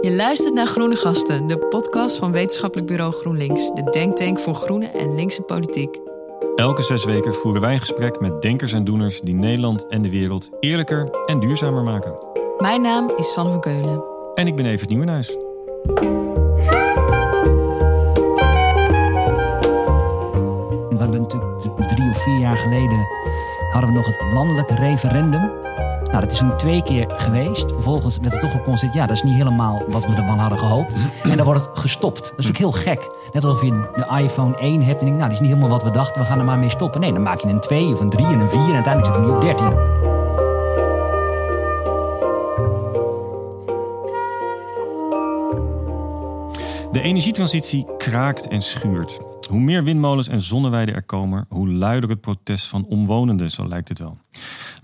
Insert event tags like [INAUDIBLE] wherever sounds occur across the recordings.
Je luistert naar Groene Gasten, de podcast van Wetenschappelijk Bureau GroenLinks, de denktank voor groene en linkse politiek. Elke zes weken voeren wij een gesprek met denkers en doeners die Nederland en de wereld eerlijker en duurzamer maken. Mijn naam is Sanne van Keulen. En ik ben Evert Nieuwenhuis. We hebben natuurlijk drie of vier jaar geleden hadden we nog het landelijke referendum. Nou, dat is toen twee keer geweest. Vervolgens werd er toch geconstateerd, ja, dat is niet helemaal wat we ervan hadden gehoopt. En dan wordt het gestopt. Dat is natuurlijk heel gek. Net alsof je de iPhone 1 hebt en denkt, nou, die is niet helemaal wat we dachten, we gaan er maar mee stoppen. Nee, dan maak je een 2 of een 3 en een 4 en uiteindelijk zit er nu op 13. De energietransitie kraakt en schuurt. Hoe meer windmolens en zonneweiden er komen, hoe luider het protest van omwonenden, zo lijkt het wel.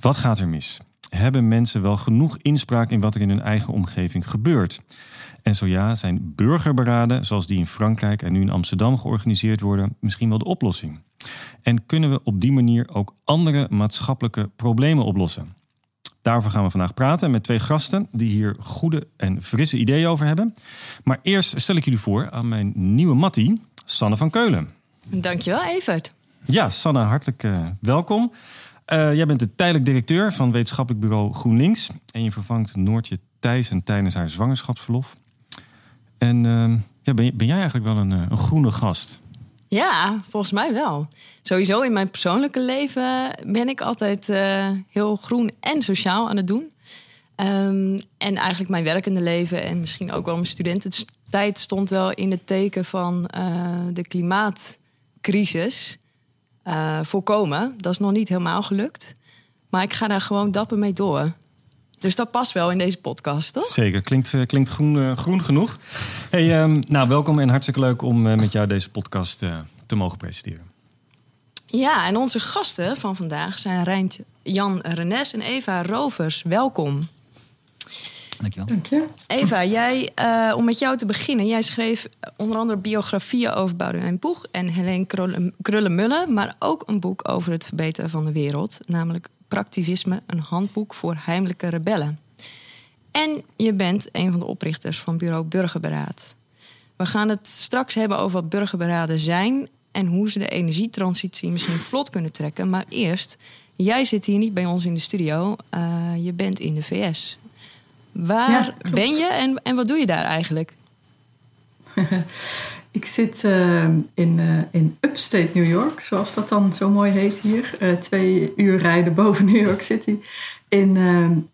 Wat gaat er mis? Hebben mensen wel genoeg inspraak in wat er in hun eigen omgeving gebeurt? En zo ja, zijn burgerberaden, zoals die in Frankrijk en nu in Amsterdam georganiseerd worden, misschien wel de oplossing? En kunnen we op die manier ook andere maatschappelijke problemen oplossen? Daarover gaan we vandaag praten met twee gasten die hier goede en frisse ideeën over hebben. Maar eerst stel ik jullie voor aan mijn nieuwe mattie, Sanne van Keulen. Dankjewel, Evert. Ja, Sanne, hartelijk uh, welkom. Uh, jij bent de tijdelijk directeur van wetenschappelijk bureau GroenLinks. En je vervangt Noortje Thijssen tijdens haar zwangerschapsverlof. En uh, ja, ben, jij eigenlijk wel een, een, groene gast? Ja, volgens mij wel. Sowieso in mijn persoonlijke leven ben ik altijd uh, heel groen en sociaal aan het doen. Um, en eigenlijk mijn werkende leven en misschien ook wel mijn studententijd stond wel in het teken van de klimaatcrisis uh, voorkomen. Dat is nog niet helemaal gelukt. Maar ik ga daar gewoon dapper mee door. Dus dat past wel in deze podcast, toch? Zeker, klinkt, klinkt groen, uh, groen genoeg. Hey, um, nou, welkom en hartstikke leuk om uh, met jou deze podcast te mogen presenteren. Ja, en onze gasten van vandaag zijn Rijnt Jan Renes en Eva Rovers. Welkom. Dankjewel. Dank je. Eva, jij, uh, om met jou te beginnen. Jij schreef onder andere biografieën over Boudewijn Boeg en Helene Krullenmulle... maar ook een boek over het verbeteren van de wereld. Namelijk Praktivisme, een handboek voor heimelijke rebellen. En je bent een van de oprichters van bureau Burgerberaad. We gaan het straks hebben over wat burgerberaden zijn... en hoe ze de energietransitie misschien vlot kunnen trekken. Maar eerst, jij zit hier niet bij ons in de studio. Uh, je bent in de VS. Waar ja, ben je en, en wat doe je daar eigenlijk? [LAUGHS] ik zit uh, in, uh, in upstate New York, zoals dat dan zo mooi heet hier. Uh, twee uur rijden boven New York City. In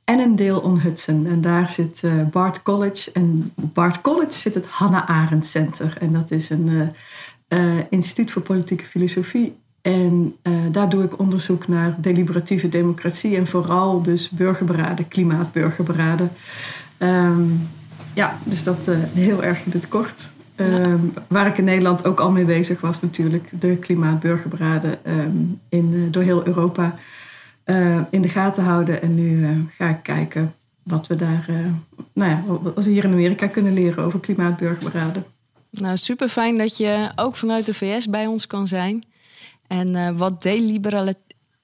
Annandale on Hudson. En daar zit Bard College. En Bard College zit het Hannah Arendt Center. En dat is een instituut voor politieke filosofie en uh, daar doe ik onderzoek naar deliberatieve democratie en vooral dus burgerberaden, klimaatburgerberaden. Um, ja, dus dat uh, heel erg in het kort. Um, ja. Waar ik in Nederland ook al mee bezig was natuurlijk, de klimaatburgerberaden um, in, uh, door heel Europa in de gaten houden. En nu ga ik kijken wat we daar, nou ja, wat we hier in Amerika kunnen leren over klimaatburgerberaden. Nou, super fijn dat je ook vanuit de VS bij ons kan zijn. En uh, wat deliberale,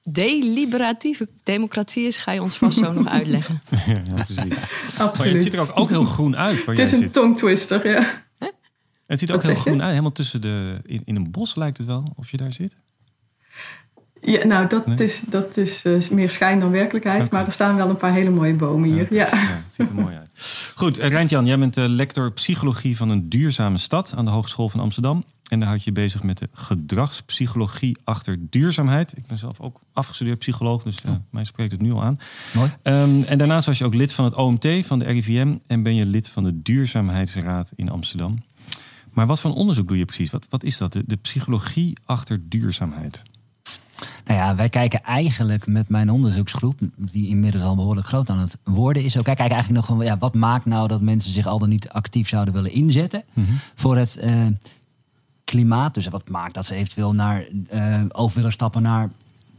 deliberatieve democratie is, ga je ons vast zo nog [LAUGHS] uitleggen. Ja, precies. Absoluut. Maar het ziet er ook, ook heel groen uit. Waar het is een zit. tongtwister, ja. Het ziet er ook heel groen uit. Helemaal tussen de. In, in, een bos lijkt het wel, of je daar zit. Ja, nou, dat nee? is, dat is uh, meer schijn dan werkelijkheid. Okay. Maar er staan wel een paar hele mooie bomen hier. Ja, ja. ja het ziet er mooi uit. Goed, uh, Rijntjan, jij bent uh, lector psychologie van een duurzame stad aan de Hogeschool van Amsterdam. En daar houd je bezig met de gedragspsychologie achter duurzaamheid. Ik ben zelf ook afgestudeerd psycholoog, dus uh, mij spreekt het nu al aan. Mooi. Um, en daarnaast was je ook lid van het OMT, van de RIVM... en ben je lid van de Duurzaamheidsraad in Amsterdam. Maar wat voor onderzoek doe je precies? Wat, wat is dat, de, de psychologie achter duurzaamheid? Nou ja, wij kijken eigenlijk met mijn onderzoeksgroep, die inmiddels al behoorlijk groot aan het worden is, ook wij kijken eigenlijk nog van ja, wat maakt nou dat mensen zich al dan niet actief zouden willen inzetten mm-hmm. voor het uh, klimaat. Dus wat maakt dat ze eventueel naar, uh, over willen stappen naar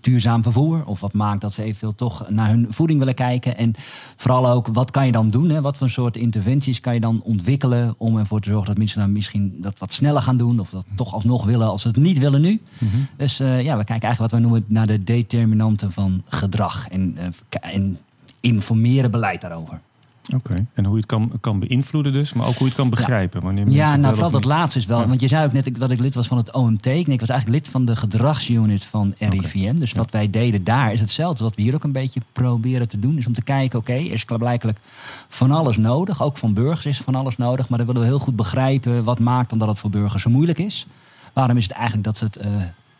duurzaam vervoer? Of wat maakt dat ze eventueel toch naar hun voeding willen kijken? En vooral ook, wat kan je dan doen? Hè? Wat voor soort interventies kan je dan ontwikkelen om ervoor te zorgen dat mensen dan misschien dat wat sneller gaan doen? Of dat toch alsnog willen als ze het niet willen nu? Mm-hmm. Dus uh, ja, we kijken eigenlijk wat we noemen naar de determinanten van gedrag. En, uh, en informeren beleid daarover. Oké, en hoe je het kan, kan beïnvloeden dus, maar ook hoe je het kan begrijpen. Wanneer Ja, nou vooral dat niet- laatste is wel. Ja. Want je zei ook net dat ik lid was van het OMT. Nee, ik was eigenlijk lid van de gedragsunit van RIVM. Dus wat wij deden daar is hetzelfde wat we hier ook een beetje proberen te doen. Is om te kijken, oké, er is blijkbaar van alles nodig. Ook van burgers is van alles nodig. Maar dan willen we heel goed begrijpen wat maakt dan dat het voor burgers zo moeilijk is. Waarom is het eigenlijk dat ze het eh,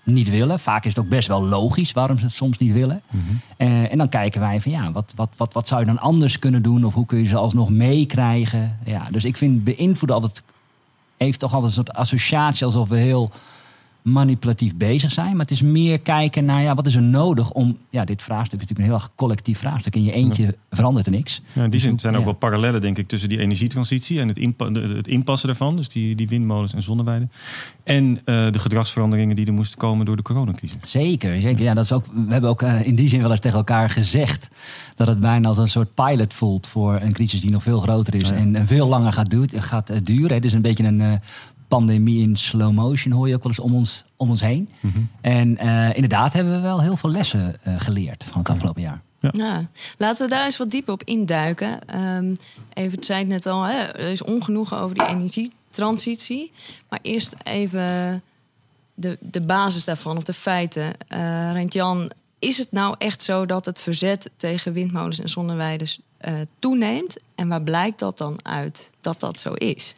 niet willen? Vaak is het ook best wel logisch waarom ze het soms niet willen. Eh, en dan kijken wij van ja, wat, wat, wat, wat zou je dan anders kunnen doen? Of hoe kun je ze alsnog meekrijgen? Ja, dus ik vind beïnvloeden altijd heeft toch altijd een soort associatie alsof we heel manipulatief bezig zijn. Maar het is meer kijken naar ja, wat is er nodig om. Ja, dit vraagstuk is natuurlijk een heel erg collectief vraagstuk. In je eentje verandert er niks. Ja, in die zin zijn ook Ja. wel parallellen, denk ik, tussen die energietransitie en het, inpa- het inpassen daarvan. Dus die, die windmolens en zonneweiden. En eh, de gedragsveranderingen die er moesten komen door de coronacrisis. Zeker, zeker. Ja, dat is ook, we hebben ook eh, in die zin wel eens tegen elkaar gezegd dat het bijna als een soort pilot voelt voor een crisis die nog veel groter is en, veel langer gaat, gaat eh, duren. Dus een beetje een pandemie in slow motion hoor je ook wel eens om ons, om ons heen. En eh, inderdaad hebben we wel heel veel lessen eh, geleerd van het afgelopen jaar. Ja, laten we daar eens wat dieper op induiken. Ehm even, het zei het net al, hè, er is ongenoegen over die energietransitie. Maar eerst even de, de basis daarvan, of de feiten. Eh Rent-Jan, is het nou echt zo dat het verzet tegen windmolens en zonneweiden eh, toeneemt? En waar blijkt dat dan uit dat dat zo is?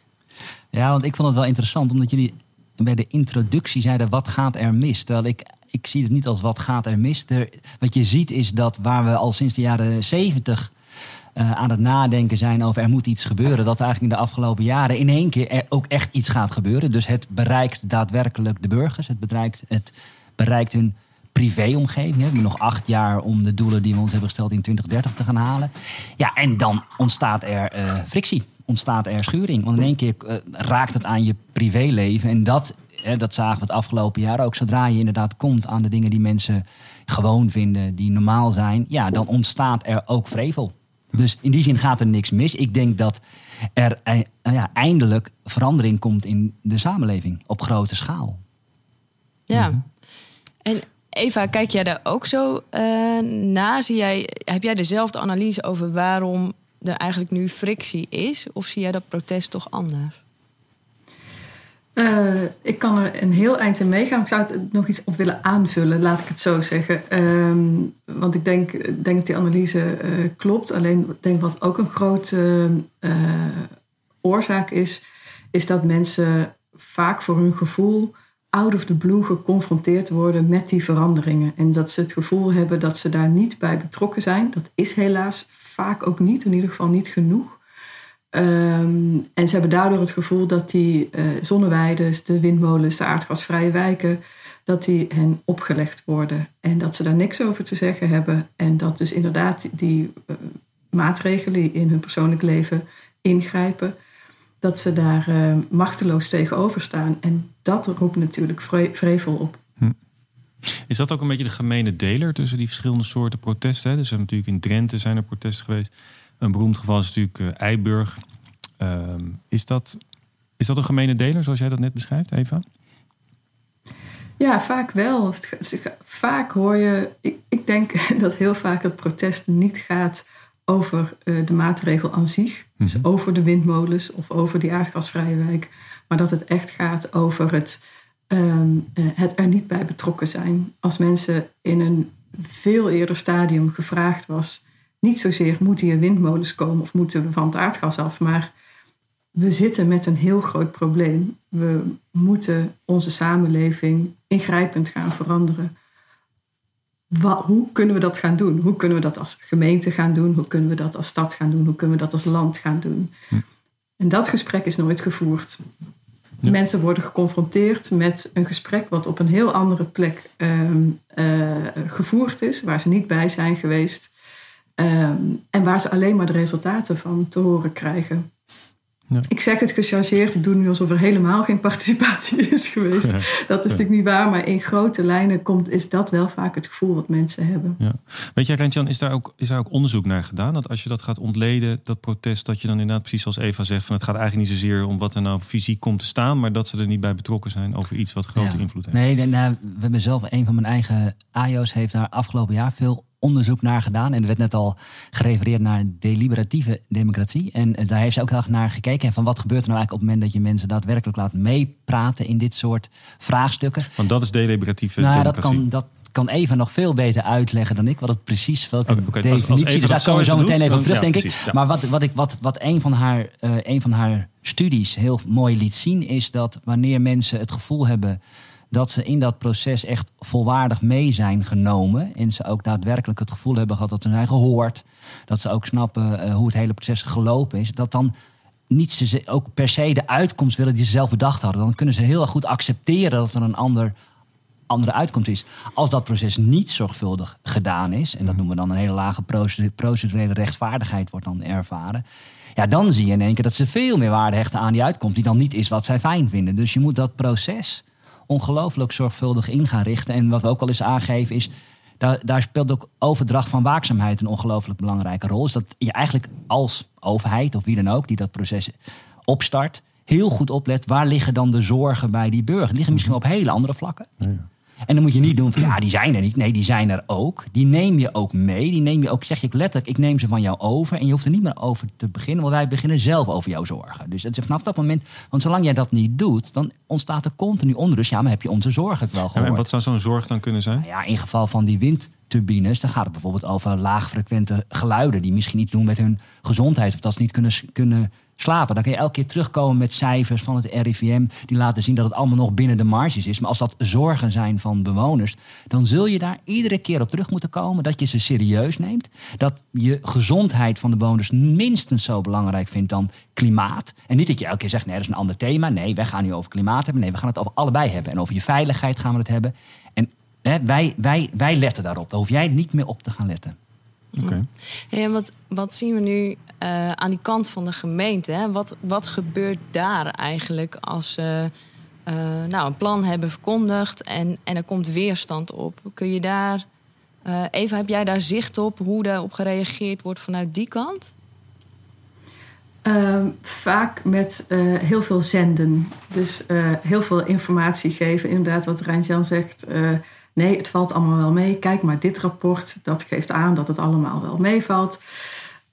Ja, want ik vond het wel interessant, omdat jullie bij de introductie zeiden: wat gaat er mis? Terwijl ik, ik zie het niet als wat gaat er mis. Wat je ziet is dat waar we al sinds de jaren zeventig eh, aan het nadenken zijn over er moet iets gebeuren, dat eigenlijk in de afgelopen jaren in één keer er ook echt iets gaat gebeuren. Dus het bereikt daadwerkelijk de burgers, het bereikt, het bereikt hun privéomgeving. We hebben nog acht jaar om de doelen die we ons hebben gesteld in 2030 te gaan halen. Ja, en dan ontstaat er eh, frictie, ontstaat er schuring. Want in één keer eh, raakt het aan je privéleven. En dat, hè, dat zagen we het afgelopen jaar ook. Zodra je inderdaad komt aan de dingen die mensen gewoon vinden, die normaal zijn, ja, dan ontstaat er ook vrevel. Dus in die zin gaat er niks mis. Ik denk dat er eh, ja, eindelijk verandering komt in de samenleving op grote schaal. Ja. Mhm. En Eva, kijk jij daar ook zo eh na? Zie jij, heb jij dezelfde analyse over waarom er eigenlijk nu frictie is? Of zie jij dat protest toch anders? Eh, ik kan er een heel eind in meegaan. Ik zou het nog iets op willen aanvullen, laat ik het zo zeggen. Ehm, want ik denk, denk dat die analyse eh, klopt. Alleen denk wat ook een grote eh, oorzaak is, is dat mensen vaak voor hun gevoel out of the blue geconfronteerd worden met die veranderingen. En dat ze het gevoel hebben dat ze daar niet bij betrokken zijn. Dat is helaas vaak ook niet, in ieder geval niet genoeg. Ehm, en ze hebben daardoor het gevoel dat die eh zonneweiden, de windmolens, de aardgasvrije wijken, dat die hen opgelegd worden. En dat ze daar niks over te zeggen hebben. En dat dus inderdaad die eh, maatregelen die in hun persoonlijk leven ingrijpen, dat ze daar eh, machteloos tegenover staan. En dat roept natuurlijk vre- vrevel op. Is dat ook een beetje de gemene deler tussen die verschillende soorten protesten? hè? Dus natuurlijk in Drenthe zijn er protesten geweest. Een beroemd geval is natuurlijk eh, Eiburg. Ehm, is, dat, is dat een gemene deler zoals jij dat net beschrijft, Eva? Ja, vaak wel. Vaak hoor je, ik, ik denk [LAUGHS] dat heel vaak het protest niet gaat over eh, de maatregel aan zich. Dus Mhm. over de windmolens of over die aardgasvrije wijk. Maar dat het echt gaat over het, ehm, eh, het er niet bij betrokken zijn. Als mensen in een veel eerder stadium gevraagd was, niet zozeer moeten hier windmolens komen of moeten we van het aardgas af, maar we zitten met een heel groot probleem. We moeten onze samenleving ingrijpend gaan veranderen. Hoe kunnen we dat gaan doen? Hoe kunnen we dat als gemeente gaan doen? Hoe kunnen we dat als stad gaan doen? Hoe kunnen we dat als land gaan doen? En dat gesprek is nooit gevoerd. Mensen worden geconfronteerd met een gesprek wat op een heel andere plek ehm, eh, gevoerd is, waar ze niet bij zijn geweest. Ehm, en waar ze alleen maar de resultaten van te horen krijgen. Ja. Ik zeg het gechargeerd, ik doe nu alsof er helemaal geen participatie is geweest. [LAUGHS] Dat is natuurlijk niet waar, maar in grote lijnen komt, is dat wel vaak het gevoel wat mensen hebben. Ja. Weet jij, Rentjan, is daar, ook, is daar ook onderzoek naar gedaan? Dat als je dat gaat ontleden, dat protest, dat je dan inderdaad precies zoals Eva zegt, van het gaat eigenlijk niet zozeer om wat er nou fysiek komt te staan, maar dat ze er niet bij betrokken zijn over iets wat grote Ja. invloed heeft. Nee, nee, nou, we hebben zelf, een van mijn eigen AIO's heeft daar afgelopen jaar veel onderzoek naar gedaan. En er werd net al gerefereerd naar deliberatieve democratie. En eh, daar heeft ze ook heel erg naar gekeken. En van wat gebeurt er nou eigenlijk op het moment dat je mensen daadwerkelijk laat meepraten in dit soort vraagstukken. Want dat is deliberatieve nou, democratie. Dat kan, dat kan Eva nog veel beter uitleggen dan ik. Wat het precies, welke als- als definitie. Eva dus daar komen we zo even meteen doet, even op terug, ja, denk ik. ja. Maar wat, wat, ik, wat, wat een, van haar, eh, een van haar studies heel mooi liet zien... is dat wanneer mensen het gevoel hebben dat ze in dat proces echt volwaardig mee zijn genomen. En ze ook daadwerkelijk het gevoel hebben gehad dat ze zijn gehoord. Dat ze ook snappen eh, hoe het hele proces gelopen is. Dat dan niet ze ook per se de uitkomst willen die ze zelf bedacht hadden. Dan kunnen ze heel erg goed accepteren dat er een ander, andere uitkomst is. Als dat proces niet zorgvuldig gedaan is, en dat noemen we dan een hele lage procedu- procedurele rechtvaardigheid wordt dan ervaren. Ja, dan zie je in één keer dat ze veel meer waarde hechten aan die uitkomst, die dan niet is wat zij fijn vinden. Dus je moet dat proces ongelooflijk zorgvuldig in gaan richten. En wat we ook al eens aangeven is. Daar, daar speelt ook overdracht van waakzaamheid een ongelooflijk belangrijke rol. Is dat je eigenlijk als overheid of wie dan ook die dat proces opstart, heel goed oplet waar liggen dan de zorgen bij die burger. Die liggen misschien wel op hele andere vlakken. En dan moet je niet doen van ja, die zijn er niet. Nee, die zijn er ook. Die neem je ook mee. Die neem je ook, zeg je ook letterlijk, ik neem ze van jou over. En je hoeft er niet meer over te beginnen, want wij beginnen zelf over jouw zorgen. Dus het is vanaf dat moment, want zolang jij dat niet doet, dan ontstaat er continu onrust. Ja, maar heb je onze zorgen wel gehoord? en wat zou zo'n zorg dan kunnen zijn? Nou ja, in geval van die windturbines, dan gaat het bijvoorbeeld over laagfrequente geluiden die misschien niet doen met hun gezondheid of dat ze niet kunnen, kunnen slapen. Dan kun je elke keer terugkomen met cijfers van het RIVM die laten zien dat het allemaal nog binnen de marges is. Maar als dat zorgen zijn van bewoners, dan zul je daar iedere keer op terug moeten komen dat je ze serieus neemt. Dat je gezondheid van de bewoners minstens zo belangrijk vindt dan klimaat. En niet dat je elke keer zegt, nee, dat is een ander thema. Nee, wij gaan nu over klimaat hebben. Nee, we gaan het over allebei hebben. En over je veiligheid gaan we het hebben. En Hè, wij, wij, wij letten daarop. Daar hoef jij niet meer op te gaan letten. Oké. Hey, en wat, wat zien we nu eh, aan die kant van de gemeente? Hè? Wat, wat gebeurt daar eigenlijk als ze eh, nou, een plan hebben verkondigd en, en er komt weerstand op? Kun je daar, eh, Eva, heb jij daar zicht op hoe daarop gereageerd wordt vanuit die kant? Ehm, vaak met eh, heel veel zenden. Dus eh, heel veel informatie geven. Inderdaad, wat Rijntjan zegt. Nee, het valt allemaal wel mee. Kijk maar, dit rapport, dat geeft aan dat het allemaal wel meevalt.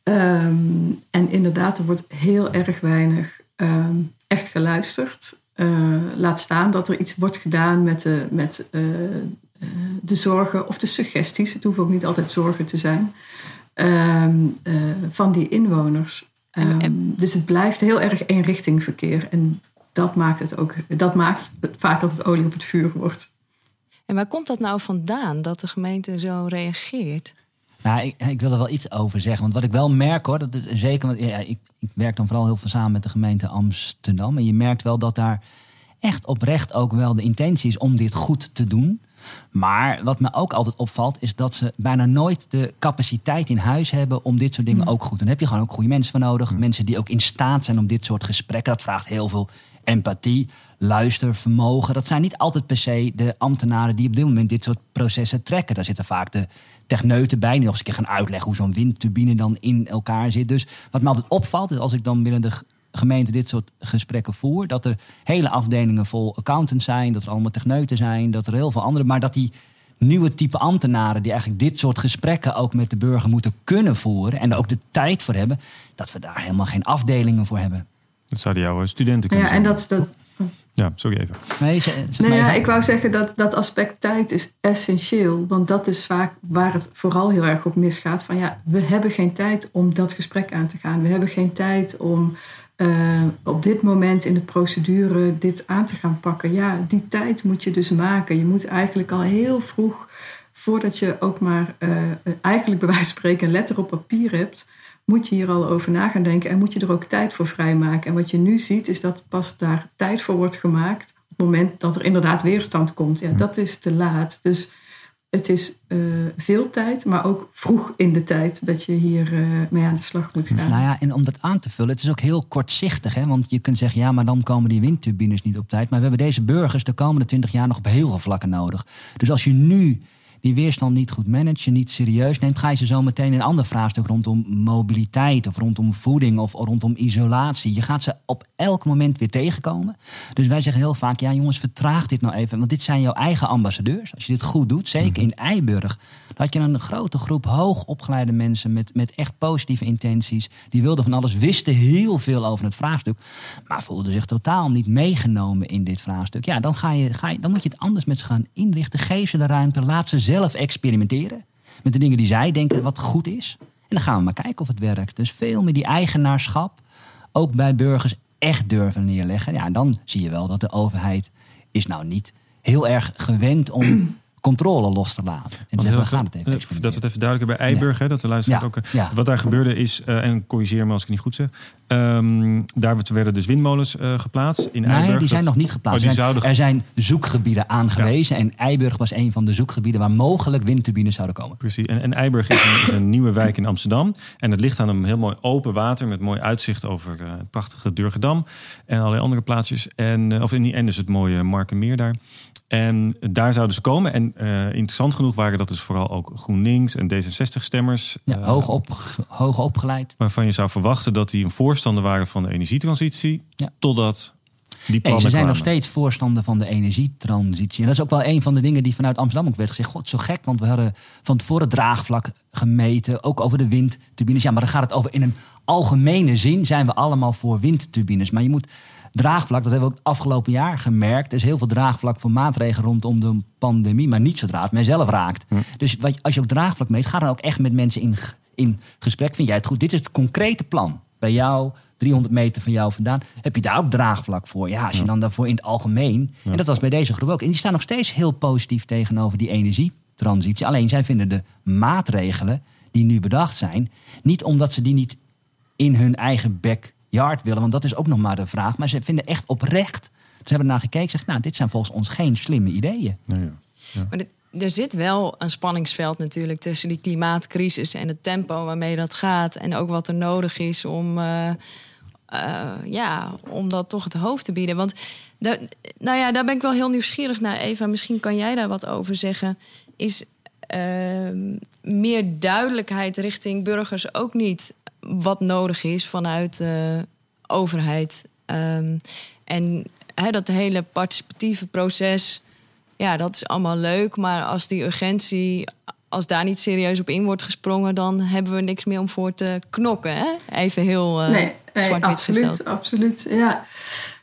Ehm, en inderdaad, er wordt heel erg weinig ehm, echt geluisterd. Eh, laat staan dat er iets wordt gedaan met, de, met eh, eh, de zorgen of de suggesties. Het hoeven ook niet altijd zorgen te zijn. ehm, eh, van die inwoners. En- en- dus het blijft heel erg eenrichtingverkeer. En dat maakt het ook, dat maakt het vaak dat het olie op het vuur wordt. En waar komt dat nou vandaan dat de gemeente zo reageert? Nou, ik, ik wil er wel iets over zeggen. Want wat ik wel merk hoor, dat is zeker. Want, ja, ik, ik werk dan vooral heel veel samen met de gemeente Amsterdam. En je merkt wel dat daar echt oprecht ook wel de intentie is om dit goed te doen. Maar wat me ook altijd opvalt, is dat ze bijna nooit de capaciteit in huis hebben om dit soort dingen ook goed te doen. Daar heb je gewoon ook goede mensen voor nodig. Mensen die ook in staat zijn om dit soort gesprekken. Dat vraagt heel veel empathie, luistervermogen. Dat zijn niet altijd per se de ambtenaren die op dit moment dit soort processen trekken. Daar zitten vaak de techneuten bij, die nog eens een keer gaan uitleggen hoe zo'n windturbine dan in elkaar zit. Dus wat me altijd opvalt, is als ik dan binnen de gemeente dit soort gesprekken voer, dat er hele afdelingen vol accountants zijn, dat er allemaal techneuten zijn, dat er heel veel andere, maar dat die nieuwe type ambtenaren die eigenlijk dit soort gesprekken ook met de burger moeten kunnen voeren en er ook de tijd voor hebben, dat we daar helemaal geen afdelingen voor hebben. Dat zouden jouw studenten kunnen Ja, en dat, dat, Ja, sorry even. Nee, ze, maar ja, even- ik wou zeggen dat dat aspect tijd is essentieel. Want dat is vaak waar het vooral heel erg op misgaat. Van ja, we hebben geen tijd om dat gesprek aan te gaan. We hebben geen tijd om eh, op dit moment in de procedure dit aan te gaan pakken. Ja, die tijd moet je dus maken. Je moet eigenlijk al heel vroeg, voordat je ook maar eh, eigenlijk bij wijze van spreken een letter op papier hebt, moet je hier al over na gaan denken en moet je er ook tijd voor vrijmaken. En wat je nu ziet is dat pas daar tijd voor wordt gemaakt op het moment dat er inderdaad weerstand komt. Ja, dat is te laat. Dus het is eh, veel tijd, maar ook vroeg in de tijd dat je hier eh, mee aan de slag moet gaan. Nou ja, en om dat aan te vullen, het is ook heel kortzichtig. Hè? Want je kunt zeggen, ja, maar dan komen die windturbines niet op tijd. Maar we hebben deze burgers de komende twintig jaar nog op heel veel vlakken nodig. Dus als je nu die weerstand niet goed manage, niet serieus neemt, ga je ze zo meteen een ander vraagstuk rondom mobiliteit of rondom voeding of rondom isolatie. Je gaat ze op elk moment weer tegenkomen. Dus wij zeggen heel vaak, ja jongens, vertraag dit nou even, want dit zijn jouw eigen ambassadeurs. Als je dit goed doet, zeker in Eiburg, had je een grote groep hoogopgeleide mensen met, met echt positieve intenties. Die wilden van alles, wisten heel veel over het vraagstuk, maar voelden zich totaal niet meegenomen in dit vraagstuk. Ja, dan, ga je, ga je, dan moet je het anders met ze gaan inrichten. Geef ze de ruimte, laat ze zelf experimenteren met de dingen die zij denken wat goed is. En dan gaan we maar kijken of het werkt. Dus veel meer die eigenaarschap, ook bij burgers, echt durven neerleggen. Ja, dan zie je wel dat de overheid is nou niet heel erg gewend om controle los te laten. En zeggen, we gaan het even Dat we het even duidelijker bij Eiburg, hè, dat de luisteraar Ja, ook... eh, ja. Wat daar gebeurde is, eh, en corrigeer me als ik het niet goed zeg... ehm, daar werden dus windmolens eh, geplaatst in Nee, Eiburg. die zijn Dat- nog niet geplaatst. Oh, die Er zijn- zouden- Er zijn zoekgebieden aangewezen. En Eiburg was een van de zoekgebieden waar mogelijk windturbines zouden komen. Precies. En, en Eiburg is een, is een nieuwe wijk in Amsterdam. En het ligt aan een heel mooi open water met mooi uitzicht over het prachtige Durgedam en allerlei andere plaatsjes. En, of in, en dus het mooie Markenmeer daar. En daar zouden ze komen. En eh, interessant genoeg waren dat dus vooral ook GroenLinks en D66-stemmers. Ja, hoog, op, hoog opgeleid. Waarvan je zou verwachten dat die een voorstander waren van de energietransitie. Ja. Totdat die Nee, plannen ze zijn kwamen. nog steeds voorstander van de energietransitie. En dat is ook wel een van de dingen die vanuit Amsterdam ook werd gezegd. God, zo gek, want we hadden van tevoren het draagvlak gemeten. Ook over de windturbines. Ja, maar dan gaat het over in een algemene zin zijn we allemaal voor windturbines. Maar je moet draagvlak, dat hebben we ook het afgelopen jaar gemerkt. Er is heel veel draagvlak voor maatregelen rondom de pandemie. Maar niet zodra het mijzelf raakt. Dus wat, als je ook draagvlak meet, ga dan ook echt met mensen in, in gesprek. Vind jij het goed? Dit is het concrete plan. Bij jou, 300 meter van jou vandaan. Heb je daar ook draagvlak voor? Ja, als je dan daarvoor in het algemeen. En dat was bij deze groep ook. En die staan nog steeds heel positief tegenover die energietransitie. Alleen zij vinden de maatregelen die nu bedacht zijn. Niet omdat ze die niet in hun eigen backyard willen. Want dat is ook nog maar de vraag. Maar ze vinden echt oprecht. Ze hebben ernaar gekeken en zeggen, nou, dit zijn volgens ons geen slimme ideeën. Ja, ja. Maar dit- er zit wel een spanningsveld natuurlijk tussen die klimaatcrisis en het tempo waarmee dat gaat. En ook wat er nodig is om, eh, eh, ja, om dat toch het hoofd te bieden. Want nou ja, daar ben ik wel heel nieuwsgierig naar. Eva, misschien kan jij daar wat over zeggen. Is ehm, meer duidelijkheid richting burgers ook niet wat nodig is vanuit de overheid? Ehm, en dat hele participatieve proces ja, dat is allemaal leuk. Maar als die urgentie, als daar niet serieus op in wordt gesprongen, dan hebben we niks meer om voor te knokken. Hè? Even heel eh nee, nee absoluut, gesteld. absoluut. Ja.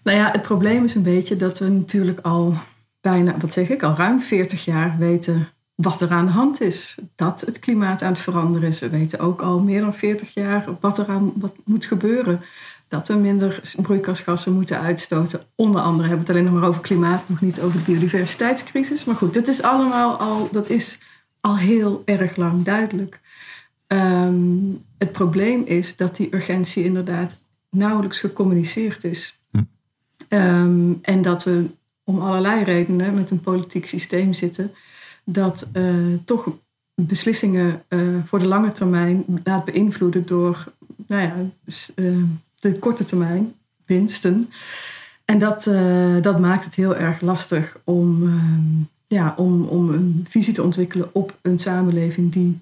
Nou ja, het probleem is een beetje dat we natuurlijk al bijna, wat zeg ik, al ruim 40 jaar weten wat er aan de hand is. Dat het klimaat aan het veranderen is. We weten ook al meer dan 40 jaar wat er aan wat moet gebeuren. Dat we minder broeikasgassen moeten uitstoten. Onder andere hebben we het alleen nog maar over klimaat, nog niet over de biodiversiteitscrisis. Maar goed, dit is allemaal al, dat is al heel erg lang duidelijk. Ehm, het probleem is dat die urgentie inderdaad nauwelijks gecommuniceerd is. Ehm, en dat we om allerlei redenen met een politiek systeem zitten dat eh, toch beslissingen eh, voor de lange termijn laat beïnvloeden door nou ja, eh, de korte termijn winsten. En dat, dat maakt het heel erg lastig om, ja, om, om een visie te ontwikkelen op een samenleving die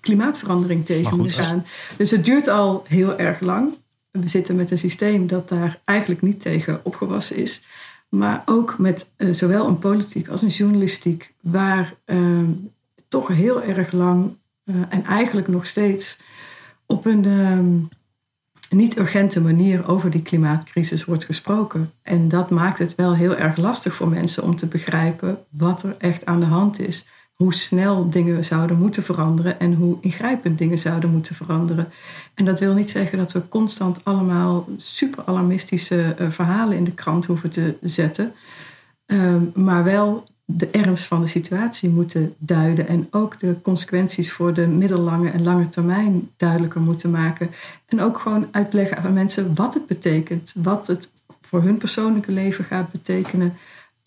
klimaatverandering tegen moet gaan. Dus het duurt al heel erg lang. We zitten met een systeem dat daar eigenlijk niet tegen opgewassen is. Maar ook met eh, zowel een politiek als een journalistiek, waar ehm, toch heel erg lang eh, en eigenlijk nog steeds op een ehm, niet urgente manier over die klimaatcrisis wordt gesproken. En dat maakt het wel heel erg lastig voor mensen om te begrijpen wat er echt aan de hand is. Hoe snel dingen zouden moeten veranderen en hoe ingrijpend dingen zouden moeten veranderen. En dat wil niet zeggen dat we constant allemaal super alarmistische eh, verhalen in de krant hoeven te zetten. Ehm, maar wel de ernst van de situatie moeten duiden. En ook de consequenties voor de middellange en lange termijn duidelijker moeten maken. En ook gewoon uitleggen aan mensen wat het betekent. Wat het voor hun persoonlijke leven gaat betekenen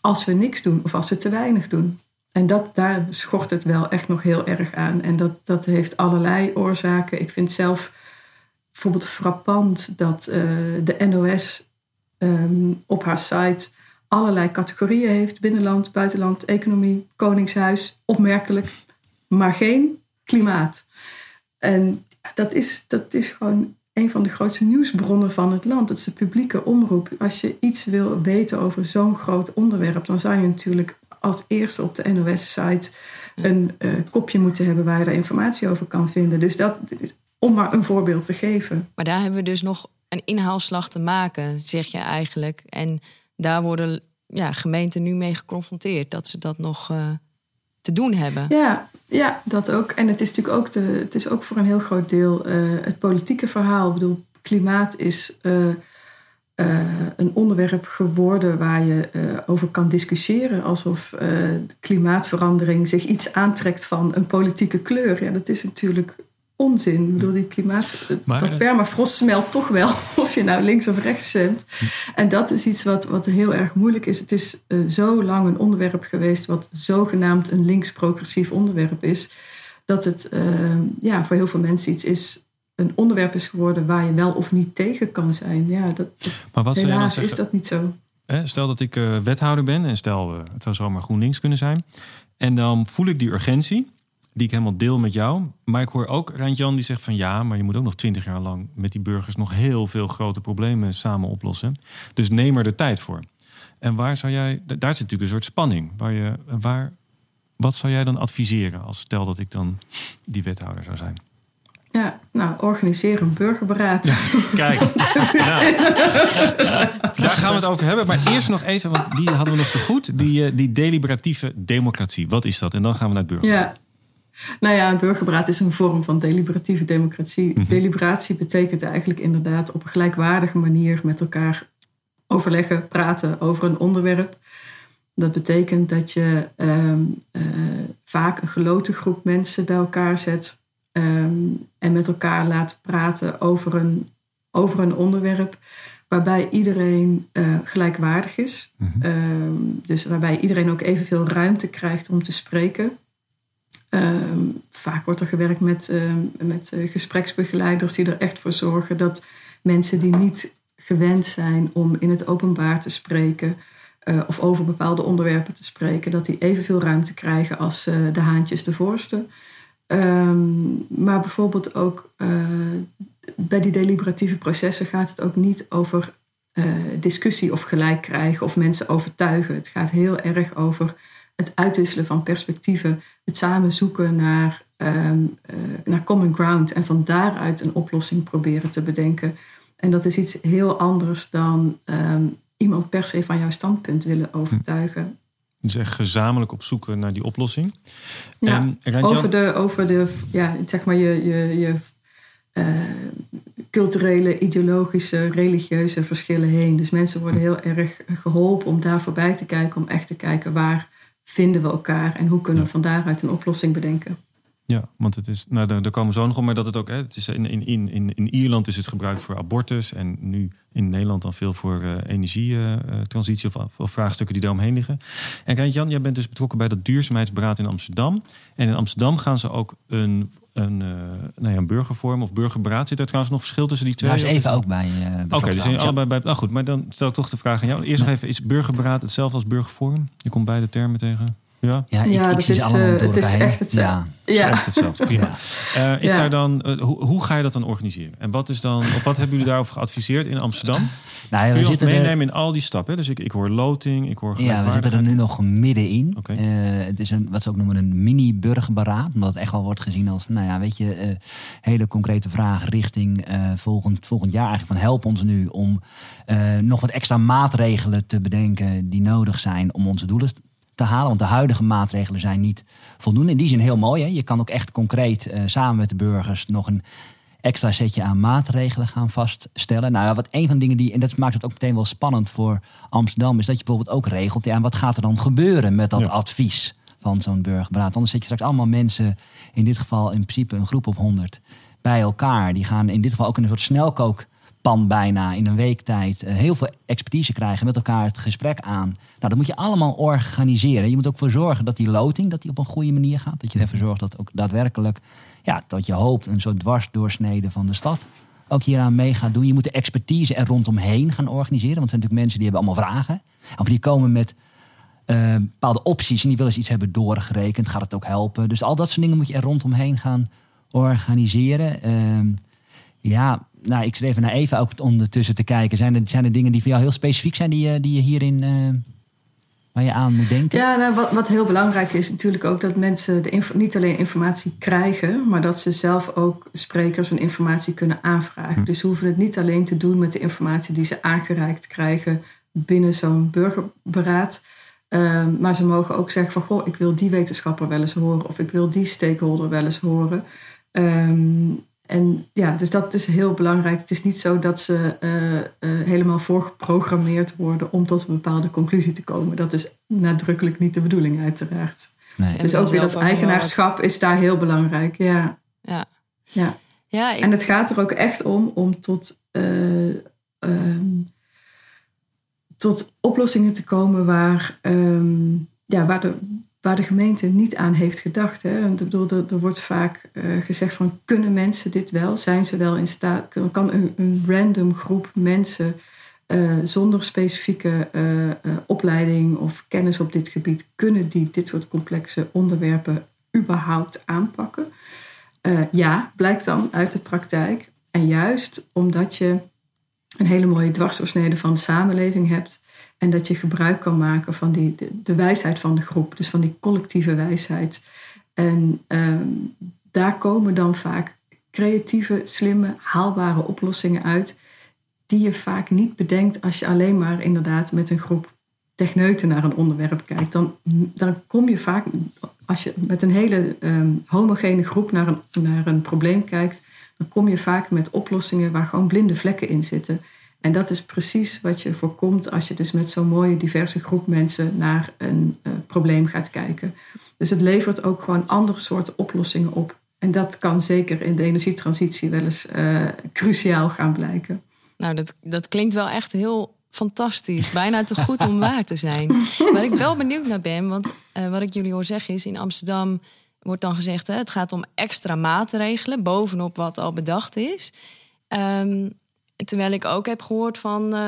als we niks doen of als we te weinig doen. En dat, daar schort het wel echt nog heel erg aan. En dat, dat heeft allerlei oorzaken. Ik vind zelf bijvoorbeeld frappant dat eh, de NOS ehm, op haar site allerlei categorieën heeft: binnenland, buitenland, economie, koningshuis, opmerkelijk, maar geen klimaat. En dat is, dat is gewoon een van de grootste nieuwsbronnen van het land. Het is de publieke omroep. Als je iets wil weten over zo'n groot onderwerp, dan zou je natuurlijk als eerste op de NOS-site een uh, kopje moeten hebben waar je daar informatie over kan vinden. Dus dat, om maar een voorbeeld te geven. Maar daar hebben we dus nog een inhaalslag te maken, zeg je eigenlijk. En daar worden ja, gemeenten nu mee geconfronteerd dat ze dat nog uh, te doen hebben. Ja, ja, dat ook. En het is natuurlijk ook, de, het is ook voor een heel groot deel uh, het politieke verhaal. Ik bedoel, klimaat is een onderwerp geworden waar je over kan discussiëren. Alsof klimaatverandering zich iets aantrekt van een politieke kleur. Ja, dat is natuurlijk onzin. Ik bedoel, die klimaat, maar, dat permafrost smelt toch wel, [LAUGHS] of je nou links of rechts stemt. En dat is iets wat, wat heel erg moeilijk is. Het is zo lang een onderwerp geweest, wat zogenaamd een links-progressief onderwerp is, dat het ja, voor heel veel mensen iets is, een onderwerp is geworden waar je wel of niet tegen kan zijn. Ja, dat, maar wat helaas zeggen, is dat niet zo. Stel dat ik uh, wethouder ben en stel, het zou zomaar GroenLinks kunnen zijn. En dan voel ik die urgentie die ik helemaal deel met jou. Maar ik hoor ook Rijntjan die zegt van ja, maar je moet ook nog twintig jaar lang met die burgers nog heel veel grote problemen samen oplossen. Dus neem er de tijd voor. En waar zou jij, daar zit natuurlijk een soort spanning. Waar je, waar, wat zou jij dan adviseren als stel dat ik dan die wethouder zou zijn? Ja, nou, organiseer een burgerberaad. kijk, [LAUGHS] nou, daar gaan we het over hebben. Maar eerst nog even, want die hadden we nog te goed. Die, eh, die deliberatieve democratie, wat is dat? En dan gaan we naar het burger. Ja, nou ja, een burgerberaad is een vorm van deliberatieve democratie. Mhm. Deliberatie betekent eigenlijk inderdaad op een gelijkwaardige manier met elkaar overleggen, praten over een onderwerp. Dat betekent dat je ehm, eh, vaak een geloten groep mensen bij elkaar zet ehm, en met elkaar laat praten over een, over een onderwerp waarbij iedereen uh, gelijkwaardig is. Mhm. Ehm, dus waarbij iedereen ook evenveel ruimte krijgt om te spreken. Ehm, vaak wordt er gewerkt met, met uh, gespreksbegeleiders die er echt voor zorgen dat mensen die niet gewend zijn om in het openbaar te spreken uh, of over bepaalde onderwerpen te spreken, dat die evenveel ruimte krijgen als de haantjes de voorste. Um, maar bijvoorbeeld ook bij die deliberatieve processen gaat het ook niet over discussie of gelijk krijgen of mensen overtuigen. Het gaat heel erg over het uitwisselen van perspectieven, het samen zoeken naar, ehm, eh, naar common ground en van daaruit een oplossing proberen te bedenken. En dat is iets heel anders dan ehm, iemand per se van jouw standpunt willen overtuigen. Dus echt gezamenlijk op zoeken naar die oplossing. Ja, over de, over de, ja, zeg maar je, je, je uh, culturele, ideologische, religieuze verschillen heen. Dus mensen worden heel erg geholpen om daar voorbij te kijken, om echt te kijken waar vinden we elkaar en hoe kunnen we van daaruit een oplossing bedenken. Ja, want het is, nou daar, komen we zo nog op, maar dat het ook, hè, het is in, in, in, in Ierland is het gebruikt voor abortus en nu in Nederland dan veel voor uh, energietransitie of, of, vraagstukken die daar omheen liggen. En Rijn Jan, jij bent dus betrokken bij dat duurzaamheidsberaad in Amsterdam. En in Amsterdam gaan ze ook een een, uh, nou ja, een burgervorm of burgerberaad. Zit er trouwens nog verschil tussen die twee? Daar is even ook bij. Uh, Oké, okay, dus zijn allebei bij. Nou goed, maar dan stel ik toch de vraag aan jou. Eerst nog even: is burgerberaad hetzelfde als burgervorm? Je komt beide termen tegen. Ja, ja, ik, ja ik zie is, allemaal uh, het is echt hetzelfde. Ja. ja. Echt hetzelfde. Prima. Ja. Uh, is daar dan, uh, hoe, hoe, ga je dat dan organiseren? En wat is dan, of wat hebben jullie daarover geadviseerd in Amsterdam? Nou, ja, we Kun je ons meenemen er... in al die stappen? Dus ik, ik hoor loting, ik hoor Ja, we zitten er nu nog middenin. Okay. het is een, wat ze ook noemen een mini-burgerberaad. Omdat het echt wel wordt gezien als, nou ja, weet je, hele concrete vraag richting volgend, volgend jaar. Eigenlijk van help ons nu om nog wat extra maatregelen te bedenken die nodig zijn om onze doelen te halen. Want de huidige maatregelen zijn niet voldoende. In die zin heel mooi. Hè? Je kan ook echt concreet uh, samen met de burgers nog een extra setje aan maatregelen gaan vaststellen. Nou ja, wat een van de dingen die, en dat maakt het ook meteen wel spannend voor Amsterdam, is dat je bijvoorbeeld ook regelt, ja, wat gaat er dan gebeuren met dat advies van zo'n burgerberaad? Anders zet je straks allemaal mensen, in dit geval in principe een groep of honderd, bij elkaar. Die gaan in dit geval ook in een soort snelkook pan bijna in een week tijd uh, heel veel expertise krijgen, met elkaar het gesprek aan. Nou, dat moet je allemaal organiseren. Je moet ook voor zorgen dat die loting dat die op een goede manier gaat. Dat je ervoor zorgt dat ook daadwerkelijk, ja, dat je hoopt, een soort dwarsdoorsnede van de stad ook hieraan mee gaat doen. Je moet de expertise er rondomheen gaan organiseren. Want er zijn natuurlijk mensen die hebben allemaal vragen. Of die komen met uh, bepaalde opties en die willen eens iets hebben doorgerekend. Gaat het ook helpen? Dus al dat soort dingen moet je er rondomheen gaan organiseren. Uh, ja, nou, ik zit even naar Eva ook ondertussen te kijken. Zijn er, zijn er dingen die voor jou heel specifiek zijn die, je, die je hierin uh, waar je aan moet denken? Ja, nou, wat, wat heel belangrijk is natuurlijk ook dat mensen de niet alleen informatie krijgen, maar dat ze zelf ook sprekers en informatie kunnen aanvragen. Hm. Dus ze hoeven het niet alleen te doen met de informatie die ze aangereikt krijgen binnen zo'n burgerberaad. Ehm, maar ze mogen ook zeggen van, goh, ik wil die wetenschapper wel eens horen of ik wil die stakeholder wel eens horen. Um, en ja, dus dat is heel belangrijk. Het is niet zo dat ze uh, uh, helemaal voorgeprogrammeerd worden om tot een bepaalde conclusie te komen. Dat is nadrukkelijk niet de bedoeling, uiteraard. Nee. Dus ook weer dat eigenaarschap is daar heel belangrijk. Ja. Ja. ja. ja En het gaat er ook echt om om tot, uh, um, tot oplossingen te komen waar, um, ja, waar de waar de gemeente niet aan heeft gedacht. Hè. Ik bedoel, er, wordt vaak uh, gezegd van kunnen mensen dit wel? Zijn ze wel in staat? Kan een, een random groep mensen uh, zonder specifieke uh, opleiding of kennis op dit gebied, kunnen die dit soort complexe onderwerpen überhaupt aanpakken? ja, blijkt dan uit de praktijk. En juist omdat je een hele mooie dwarsdoorsnede van de samenleving hebt, en dat je gebruik kan maken van die, de, wijsheid van de groep, dus van die collectieve wijsheid. En ehm, daar komen dan vaak creatieve, slimme, haalbare oplossingen uit, die je vaak niet bedenkt als je alleen maar inderdaad met een groep techneuten naar een onderwerp kijkt. Dan, dan kom je vaak, als je met een hele ehm, homogene groep naar een, naar een probleem kijkt, dan kom je vaak met oplossingen waar gewoon blinde vlekken in zitten. En dat is precies wat je voorkomt als je dus met zo'n mooie diverse groep mensen naar een uh, probleem gaat kijken. Dus het levert ook gewoon andere soorten oplossingen op. En dat kan zeker in de energietransitie wel eens uh, cruciaal gaan blijken. Nou, dat, dat klinkt wel echt heel fantastisch. Bijna te goed om waar te zijn. Waar ik wel benieuwd naar ben, want uh, wat ik jullie hoor zeggen is... in Amsterdam wordt dan gezegd... Hè, het gaat om extra maatregelen bovenop wat al bedacht is... Um, Terwijl ik ook heb gehoord van, uh,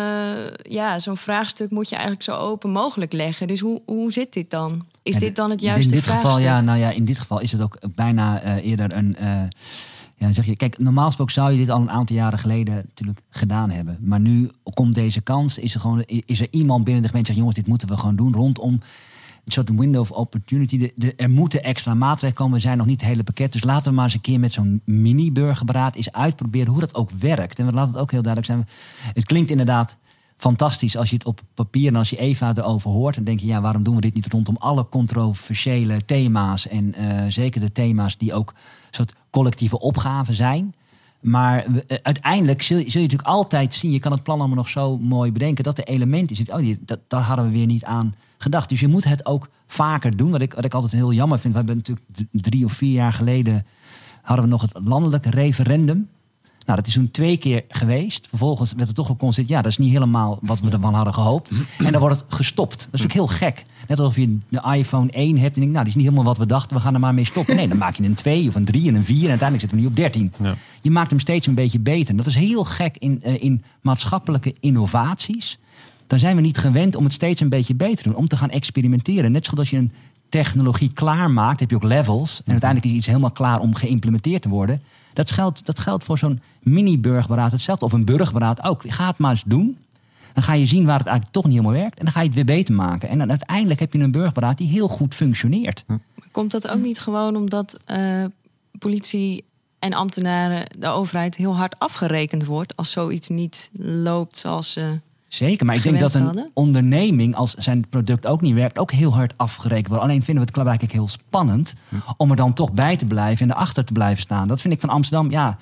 ja, zo'n vraagstuk moet je eigenlijk zo open mogelijk leggen. Dus hoe, hoe zit dit dan? Is dit dan het juiste In dit vraagstuk? geval, ja, nou ja, in dit geval is het ook bijna uh, eerder een. Uh, ja, zeg je, kijk, normaal gesproken zou je dit al een aantal jaren geleden natuurlijk gedaan hebben. Maar nu komt deze kans, is er gewoon is er iemand binnen de gemeente die zegt, jongens, dit moeten we gewoon doen rondom een soort window of opportunity. De, er moeten extra maatregelen komen. We zijn nog niet het hele pakket. Dus laten we maar eens een keer met zo'n mini-burgerberaad eens uitproberen hoe dat ook werkt. En we laten het ook heel duidelijk zijn. Het klinkt inderdaad fantastisch als je het op papier en als je Eva erover hoort. Dan denk je, ja, waarom doen we dit niet rondom alle controversiële thema's? En uh, zeker de thema's die ook soort collectieve opgaven zijn. Maar uh, uiteindelijk zul je, natuurlijk altijd zien, je kan het plan allemaal nog zo mooi bedenken, dat de elementen is. Oh, die, dat hadden we weer niet aan gedacht. Dus je moet het ook vaker doen. Wat ik, wat ik altijd heel jammer vind. We hebben natuurlijk drie of vier jaar geleden hadden we nog het landelijk referendum. Nou, dat is toen twee keer geweest. Vervolgens werd er toch geconstateerd... ja, dat is niet helemaal wat we ervan hadden gehoopt. En dan wordt het gestopt. Dat is natuurlijk heel gek. Net alsof je de iPhone 1 hebt en denkt... nou, die is niet helemaal wat we dachten, we gaan er maar mee stoppen. Nee, dan maak je een 2 of een 3 en een 4... en uiteindelijk zitten we nu op 13. Ja. Je maakt hem steeds een beetje beter. Dat is heel gek in, uh, in maatschappelijke innovaties dan zijn we niet gewend om het steeds een beetje beter te doen. Om te gaan experimenteren. Net zoals als je een technologie klaarmaakt, heb je ook levels. En uiteindelijk is iets helemaal klaar om geïmplementeerd te worden. Dat geldt, dat geldt voor zo'n mini-burgerberaad hetzelfde. Of een burgerberaad ook. Ga het maar eens doen. Dan ga je zien waar het eigenlijk toch niet helemaal werkt. En dan ga je het weer beter maken. En dan uiteindelijk heb je een burgerberaad die heel goed functioneert. Komt dat ook niet gewoon omdat uh, politie en ambtenaren, de overheid, heel hard afgerekend wordt als zoiets niet loopt zoals ze Zeker, maar ik denk dat een onderneming, als zijn product ook niet werkt, ook heel hard afgerekend wordt. Alleen vinden we het eigenlijk heel spannend hm. om er dan toch bij te blijven en erachter te blijven staan. Dat vind ik van Amsterdam, ja.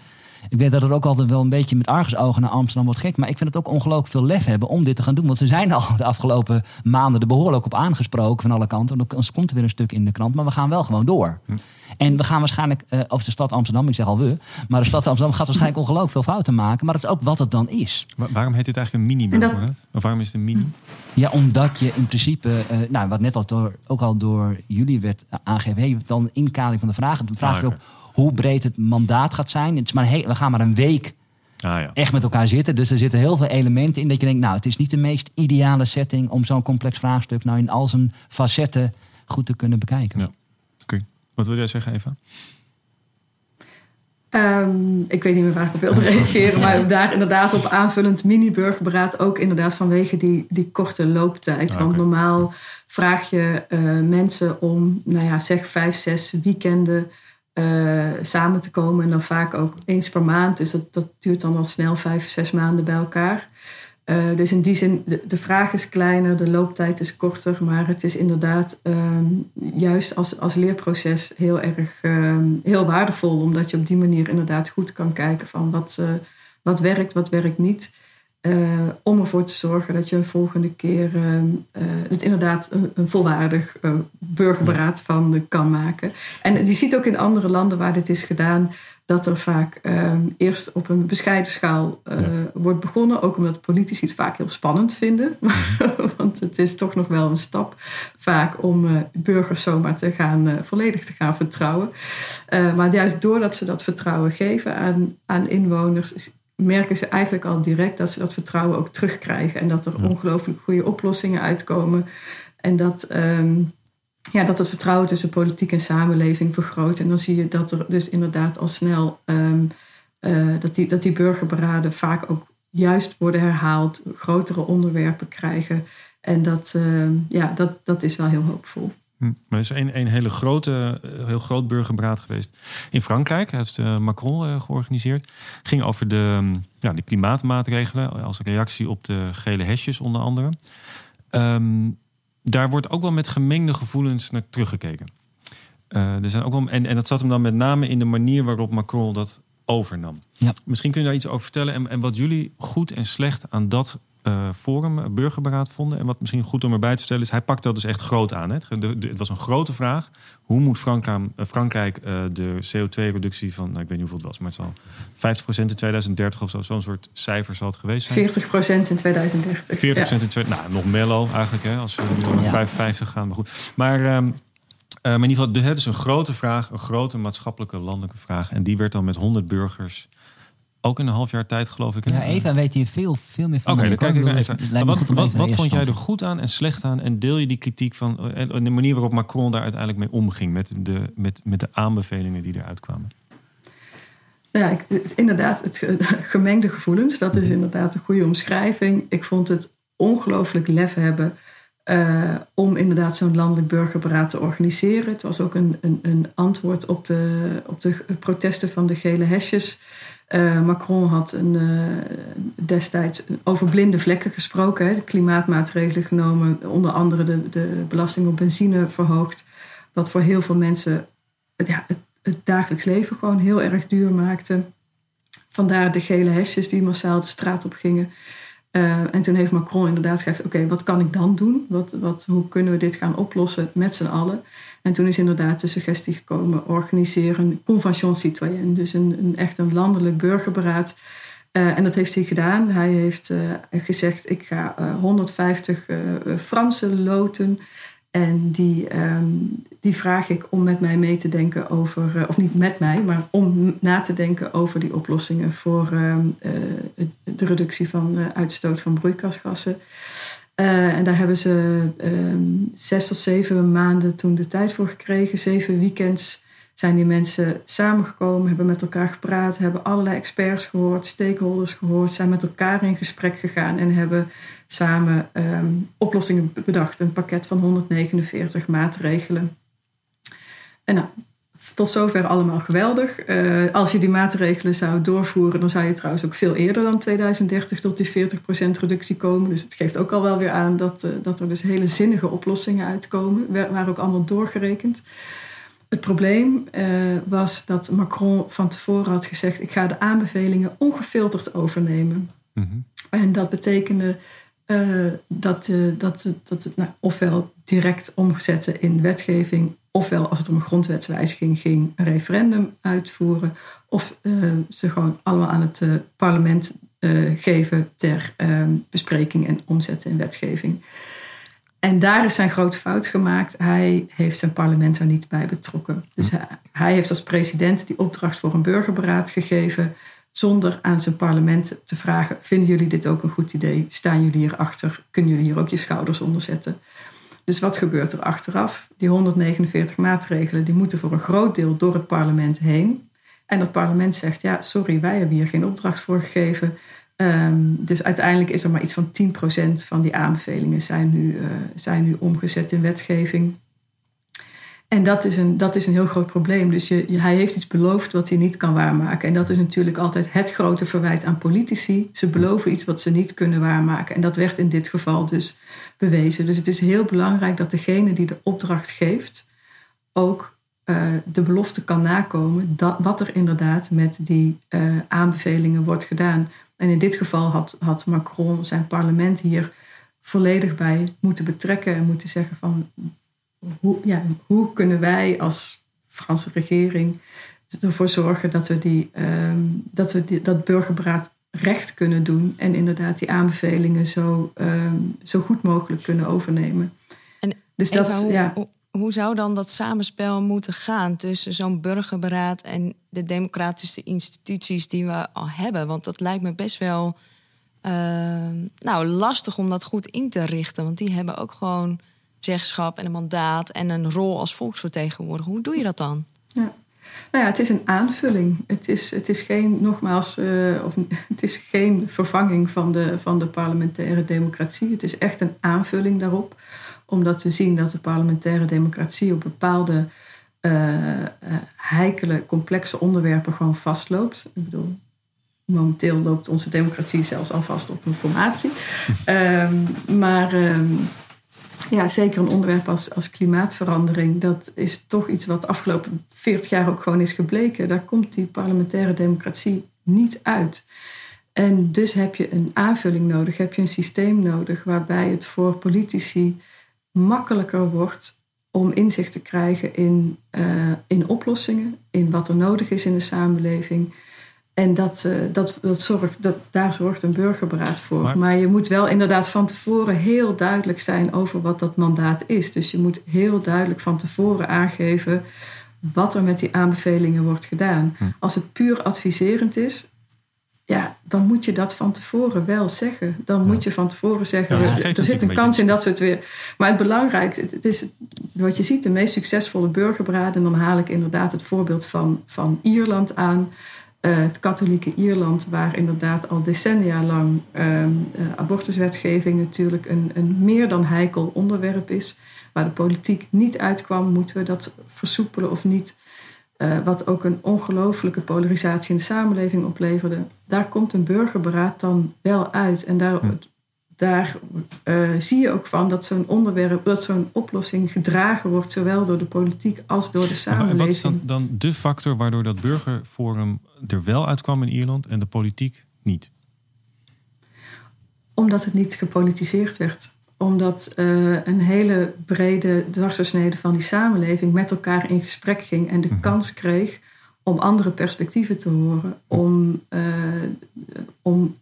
Ik weet dat er ook altijd wel een beetje met argusogen naar Amsterdam wordt gek. Maar ik vind het ook ongelooflijk veel lef hebben om dit te gaan doen. Want ze zijn al de afgelopen maanden er behoorlijk op aangesproken van alle kanten. Want dan komt er weer een stuk in de krant. Maar we gaan wel gewoon door. Hm. En we gaan waarschijnlijk, uh, of de stad Amsterdam, ik zeg al we. Maar de stad Amsterdam gaat waarschijnlijk [LAUGHS] ongelooflijk veel fouten maken. Maar dat is ook wat het dan is. waarom heet dit eigenlijk een mini dat... Of waarom is het een mini? Ja, omdat je in principe, uh, nou, wat net al door, ook al door jullie werd aangegeven. Hey, dan inkadering van de vraag. De vraag is ook hoe breed het mandaat gaat zijn. Het is maar we gaan maar een week Ah, ja. echt met elkaar zitten. Dus er zitten heel veel elementen in dat je denkt, nou, het is niet de meest ideale setting om zo'n complex vraagstuk nou in al zijn facetten goed te kunnen bekijken. Ja. Oké. Wat wil jij zeggen, Eva? Ehm, ik weet niet meer waar ik op wilde [LAUGHS] reageren, maar daar inderdaad op aanvullend mini-burgerberaad ook inderdaad vanwege die, die korte looptijd. Ah, Want normaal vraag je eh, mensen om, nou ja, zeg vijf, zes weekenden eh, samen te komen en dan vaak ook eens per maand. Dus dat, duurt dan al snel vijf, zes maanden bij elkaar. Eh, dus in die zin, de, de vraag is kleiner, de looptijd is korter, maar het is inderdaad ehm, juist als, als leerproces heel erg ehm, heel waardevol, omdat je op die manier inderdaad goed kan kijken van wat, eh, wat werkt, wat werkt niet. Eh, om ervoor te zorgen dat je een volgende keer ehm, eh, het inderdaad een, een volwaardig eh, burgerberaad van eh, kan maken. En je ziet ook in andere landen waar dit is gedaan, dat er vaak ehm, eerst op een bescheiden schaal eh, wordt begonnen. Ook omdat politici het vaak heel spannend vinden. [LAUGHS] Want het is toch nog wel een stap vaak om eh, burgers zomaar te gaan, eh, volledig te gaan vertrouwen. Eh, maar juist doordat ze dat vertrouwen geven aan, aan inwoners, merken ze eigenlijk al direct dat ze dat vertrouwen ook terugkrijgen. En dat er ongelooflijk goede oplossingen uitkomen. En dat, ehm, ja, dat het vertrouwen tussen politiek en samenleving vergroot. En dan zie je dat er dus inderdaad al snel ehm, eh, dat, die, dat die burgerberaden vaak ook juist worden herhaald, grotere onderwerpen krijgen. En dat, ehm, ja, dat, dat is wel heel hoopvol. Hm. Maar er is een, een hele grote, eh, heel groot burgerberaad geweest in Frankrijk. Heeft eh, Macron eh, georganiseerd. Ging over de, hm, ja, de klimaatmaatregelen als reactie op de gele hesjes onder andere. Ehm, daar wordt ook wel met gemengde gevoelens naar teruggekeken. Er zijn ook wel, en, en dat zat hem dan met name in de manier waarop Macron dat overnam. Ja. Misschien kun je daar iets over vertellen. En, en wat jullie goed en slecht aan dat forum, eh, burgerberaad, vonden. En wat misschien goed om erbij te vertellen is, hij pakt dat dus echt groot aan. Hè. Het, de- de- het was een grote vraag. Hoe moet Frankrijk, eh, Frankrijk eh, de CO2-reductie van, nou, ik weet niet hoeveel het was, maar het zal 50% in 2030 of zo, zo'n soort cijfer zal het geweest zijn. 40% in 2030. 40% Ja. in nou, nog mellow eigenlijk, hè, als we nu naar Ja. 55 gaan. Maar goed. Maar, ehm, eh, maar in ieder geval, de- het is een grote vraag, een grote maatschappelijke, landelijke vraag. En die werd dan met 100 burgers, ook in een half jaar tijd, geloof ik. Ja, Eva weet hier veel, veel meer van. Oké, dan kijk ik naar Eva. Wat, wat, even wat vond jij er goed aan en slecht aan? En deel je die kritiek van en en de manier waarop Macron daar uiteindelijk mee omging met de, met, met de aanbevelingen die eruit kwamen? Ja, ik, het- inderdaad, het ge- [LAUGHS] gemengde gevoelens, dat is inderdaad een goede omschrijving. Ik vond het ongelooflijk lef hebben eh, om inderdaad zo'n landelijk burgerberaad te organiseren. Het was ook een, een, een antwoord op de, op de protesten van de gele hesjes. Eh, Macron had een, eh, destijds over blinde vlekken gesproken, klimaatmaatregelen genomen, onder andere de, de belasting op benzine verhoogd, wat voor heel veel mensen ja, het, het dagelijks leven gewoon heel erg duur maakte. Vandaar de gele hesjes die massaal de straat op gingen. Eh, en toen heeft Macron inderdaad gezegd: Oké, wat kan ik dan doen? Wat, wat, hoe kunnen we dit gaan oplossen met z'n allen? En toen is inderdaad de suggestie gekomen: organiseer een convention citoyenne. Dus een, een echt een landelijk burgerberaad. Eh, en dat heeft hij gedaan. Hij heeft eh, gezegd: Ik ga eh, 150 eh, Franse loten. En die, ehm, die vraag ik om met mij mee te denken over, of niet met mij, maar om na te denken over die oplossingen voor ehm, eh, de reductie van uitstoot van broeikasgassen. Eh, en daar hebben ze ehm, zes tot zeven maanden toen de tijd voor gekregen. Zeven weekends zijn die mensen samengekomen, hebben met elkaar gepraat, hebben allerlei experts gehoord, stakeholders gehoord, zijn met elkaar in gesprek gegaan en hebben samen ehm, oplossingen bedacht. Een pakket van 149 maatregelen. En nou, tot zover allemaal geweldig. Eh, als je die maatregelen zou doorvoeren, dan zou je trouwens ook veel eerder dan 2030 tot die 40% reductie komen. Dus het geeft ook al wel weer aan dat, eh, dat er dus hele zinnige oplossingen uitkomen. Wa- Waren ook allemaal doorgerekend. Het probleem eh, was dat Macron van tevoren had gezegd: ik ga de aanbevelingen ongefilterd overnemen. Mhm. En dat betekende dat, eh, dat, het- dat het nou, ofwel direct omzetten in wetgeving, ofwel als het om een grondwetswijziging ging, een referendum uitvoeren, of eh, ze gewoon allemaal aan het eh, parlement eh, geven ter eh, bespreking en omzetten in wetgeving. En daar is zijn grote fout gemaakt. Hij heeft zijn parlement er niet bij betrokken. Dus hij, hij heeft als president die opdracht voor een burgerberaad gegeven. zonder aan zijn parlement te vragen: vinden jullie dit ook een goed idee? Staan jullie hierachter? Kunnen jullie hier ook je schouders onder zetten? Dus wat gebeurt er achteraf? Die 149 maatregelen die moeten voor een groot deel door het parlement heen. En het parlement zegt: ja, sorry, wij hebben hier geen opdracht voor gegeven. Ehm, dus uiteindelijk is er maar iets van 10% van die aanbevelingen zijn nu, uh, zijn nu omgezet in wetgeving. En dat is een, dat is een heel groot probleem. Dus je, hij heeft iets beloofd wat hij niet kan waarmaken. En dat is natuurlijk altijd het grote verwijt aan politici. Ze beloven iets wat ze niet kunnen waarmaken. En dat werd in dit geval dus bewezen. Dus het is heel belangrijk dat degene die de opdracht geeft ook uh, de belofte kan nakomen. Dat, wat er inderdaad met die uh, aanbevelingen wordt gedaan. En in dit geval had, had Macron zijn parlement hier volledig bij moeten betrekken en moeten zeggen van hoe, ja, hoe kunnen wij als Franse regering ervoor zorgen dat we, die, um, dat, we die, dat burgerberaad recht kunnen doen en inderdaad die aanbevelingen zo, um, zo goed mogelijk kunnen overnemen. En dus dat, hoe, ja. hoe, hoe zou dan dat samenspel moeten gaan tussen zo'n burgerberaad en de democratische instituties die we al hebben? Want dat lijkt me best wel uh, nou, lastig om dat goed in te richten. Want die hebben ook gewoon zeggenschap en een mandaat en een rol als volksvertegenwoordiger. Hoe doe je dat dan? Ja. Nou ja, het is een aanvulling. Het is, het is geen, nogmaals, uh, of, [LAUGHS] het is geen vervanging van de, van de parlementaire democratie. Het is echt een aanvulling daarop. Omdat we zien dat de parlementaire democratie op bepaalde uh, uh, heikele, complexe onderwerpen gewoon vastloopt. Ik bedoel, momenteel loopt onze democratie zelfs al vast op een formatie. um, [LAUGHS] maar um, ja, zeker een onderwerp als, als klimaatverandering. Dat is toch iets wat de afgelopen 40 jaar ook gewoon is gebleken. Daar komt die parlementaire democratie niet uit. En dus heb je een aanvulling nodig, heb je een systeem nodig waarbij het voor politici makkelijker wordt om inzicht te krijgen in, uh, in oplossingen, in wat er nodig is in de samenleving. En dat, uh, dat, dat zorgt, dat, daar zorgt een burgerberaad voor. Maar, maar, je moet wel inderdaad van tevoren heel duidelijk zijn over wat dat mandaat is. Dus je moet heel duidelijk van tevoren aangeven wat er met die aanbevelingen wordt gedaan. Hm. Als het puur adviserend is, ja, dan moet je dat van tevoren wel zeggen. Dan ja. moet je van tevoren zeggen, ja, er zit een kans in dat we het weer... Maar het belangrijkste, het is wat je ziet, de meest succesvolle burgerberaden... en dan haal ik inderdaad het voorbeeld van, van Ierland aan... Uh, het katholieke Ierland, waar inderdaad al decennia lang uh, uh, abortuswetgeving natuurlijk een, een meer dan heikel onderwerp is, waar de politiek niet uitkwam, moeten we dat versoepelen of niet, uh, wat ook een ongelooflijke polarisatie in de samenleving opleverde. Daar komt een burgerberaad dan wel uit en daar, hm. Daar uh, zie je ook van dat zo'n onderwerp, dat zo'n oplossing gedragen wordt, zowel door de politiek als door de samenleving. Maar wat is dan, dan de factor waardoor dat burgerforum er wel uitkwam in Ierland en de politiek niet? Omdat het niet gepolitiseerd werd. Omdat uh, een hele brede dwarsdoorsnede van die samenleving met elkaar in gesprek ging en de mm-hmm. kans kreeg om andere perspectieven te horen, om, uh, om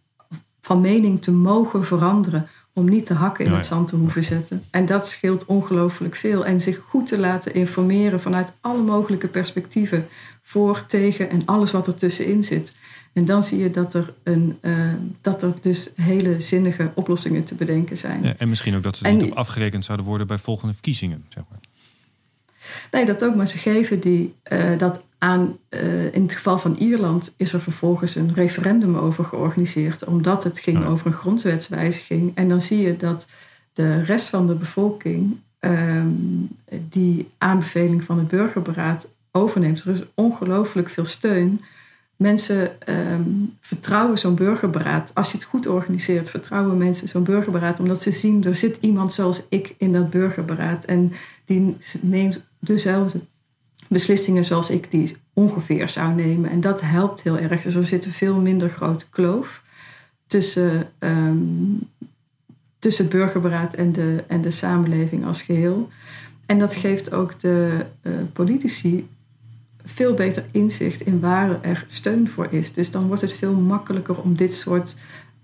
van mening te mogen veranderen, om niet te hakken in het zand te hoeven zetten. En dat scheelt ongelooflijk veel. En zich goed te laten informeren vanuit alle mogelijke perspectieven voor, tegen en alles wat er tussenin zit. En dan zie je dat er, een, uh, dat er dus hele zinnige oplossingen te bedenken zijn. Ja, en misschien ook dat ze er niet op afgerekend zouden worden bij volgende verkiezingen. Zeg maar. Nee, dat ook. Maar ze geven die, uh, dat aan. Uh, in het geval van Ierland is er vervolgens een referendum over georganiseerd. Omdat het ging ja. over een grondwetswijziging. En dan zie je dat de rest van de bevolking um, die aanbeveling van het burgerberaad overneemt. Er is ongelooflijk veel steun. Mensen um, vertrouwen zo'n burgerberaad. Als je het goed organiseert, vertrouwen mensen zo'n burgerberaad. Omdat ze zien, er zit iemand zoals ik in dat burgerberaad. En die neemt dezelfde beslissingen zoals ik die ongeveer zou nemen. En dat helpt heel erg. Dus er zit een veel minder grote kloof tussen, um, tussen burgerberaad en de, en de samenleving als geheel. En dat geeft ook de uh, politici veel beter inzicht in waar er steun voor is. Dus dan wordt het veel makkelijker om dit soort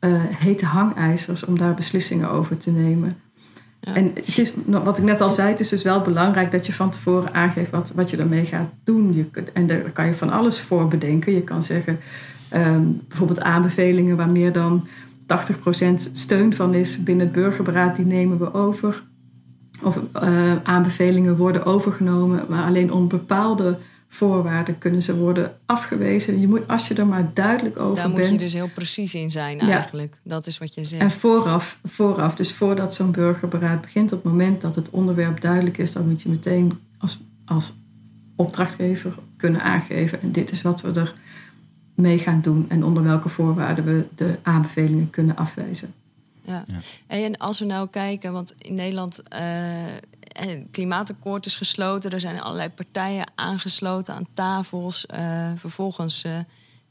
uh, hete hangijzers, om daar beslissingen over te nemen. En het is, wat ik net al zei, het is dus wel belangrijk dat je van tevoren aangeeft wat, wat je ermee gaat doen. Je, en daar kan je van alles voor bedenken. Je kan zeggen, ehm, bijvoorbeeld aanbevelingen waar meer dan 80% steun van is binnen het burgerberaad, die nemen we over. Of uh, aanbevelingen worden overgenomen, maar alleen onder bepaalde voorwaarden kunnen ze worden afgewezen. Je moet, als je er maar duidelijk over Daar bent. Daar moet je dus heel precies in zijn eigenlijk. Dat is wat je zegt. En vooraf, vooraf, dus voordat zo'n burgerberaad begint, op het moment dat het onderwerp duidelijk is, dan moet je meteen als, als opdrachtgever kunnen aangeven. En dit is wat we er mee gaan doen en onder welke voorwaarden we de aanbevelingen kunnen afwijzen. Ja. En als we nou kijken, want in Nederland uh, het klimaatakkoord is gesloten, er zijn allerlei partijen aangesloten aan tafels. Uh, vervolgens uh,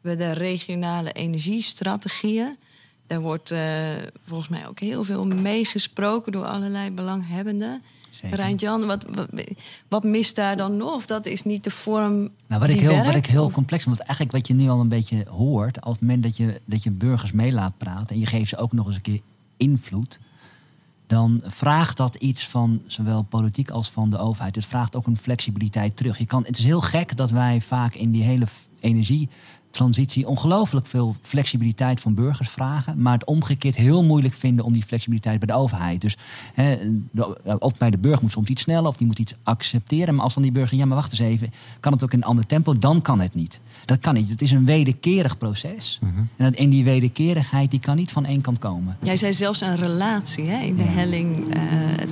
we de regionale energiestrategieën. Daar wordt volgens mij ook heel veel meegesproken door allerlei belanghebbenden. Rijntjan, wat, wat, wat, mist daar dan nog? Of dat is niet de vorm. Nou, wat, ik heel, werkt, wat ik heel complex want eigenlijk wat je nu al een beetje hoort, op het moment dat je, dat je burgers mee laat praten en je geeft ze ook nog eens een keer invloed, dan vraagt dat iets van zowel politiek als van de overheid. Het vraagt ook een flexibiliteit terug. Je kan, het is heel gek dat wij vaak in die hele energietransitie ongelooflijk veel flexibiliteit van burgers vragen, maar het omgekeerd heel moeilijk vinden om die flexibiliteit bij de overheid. Dus hè, of bij de burger moet soms iets sneller of die moet iets accepteren. Maar als dan die burger, ja maar wacht eens even, kan het ook in een ander tempo, dan kan het niet. Dat kan niet. Het is een wederkerig proces. Mhm. En, dat, en die wederkerigheid die kan niet van één kant komen. Jij zei zelfs een relatie hè, in de helling uh,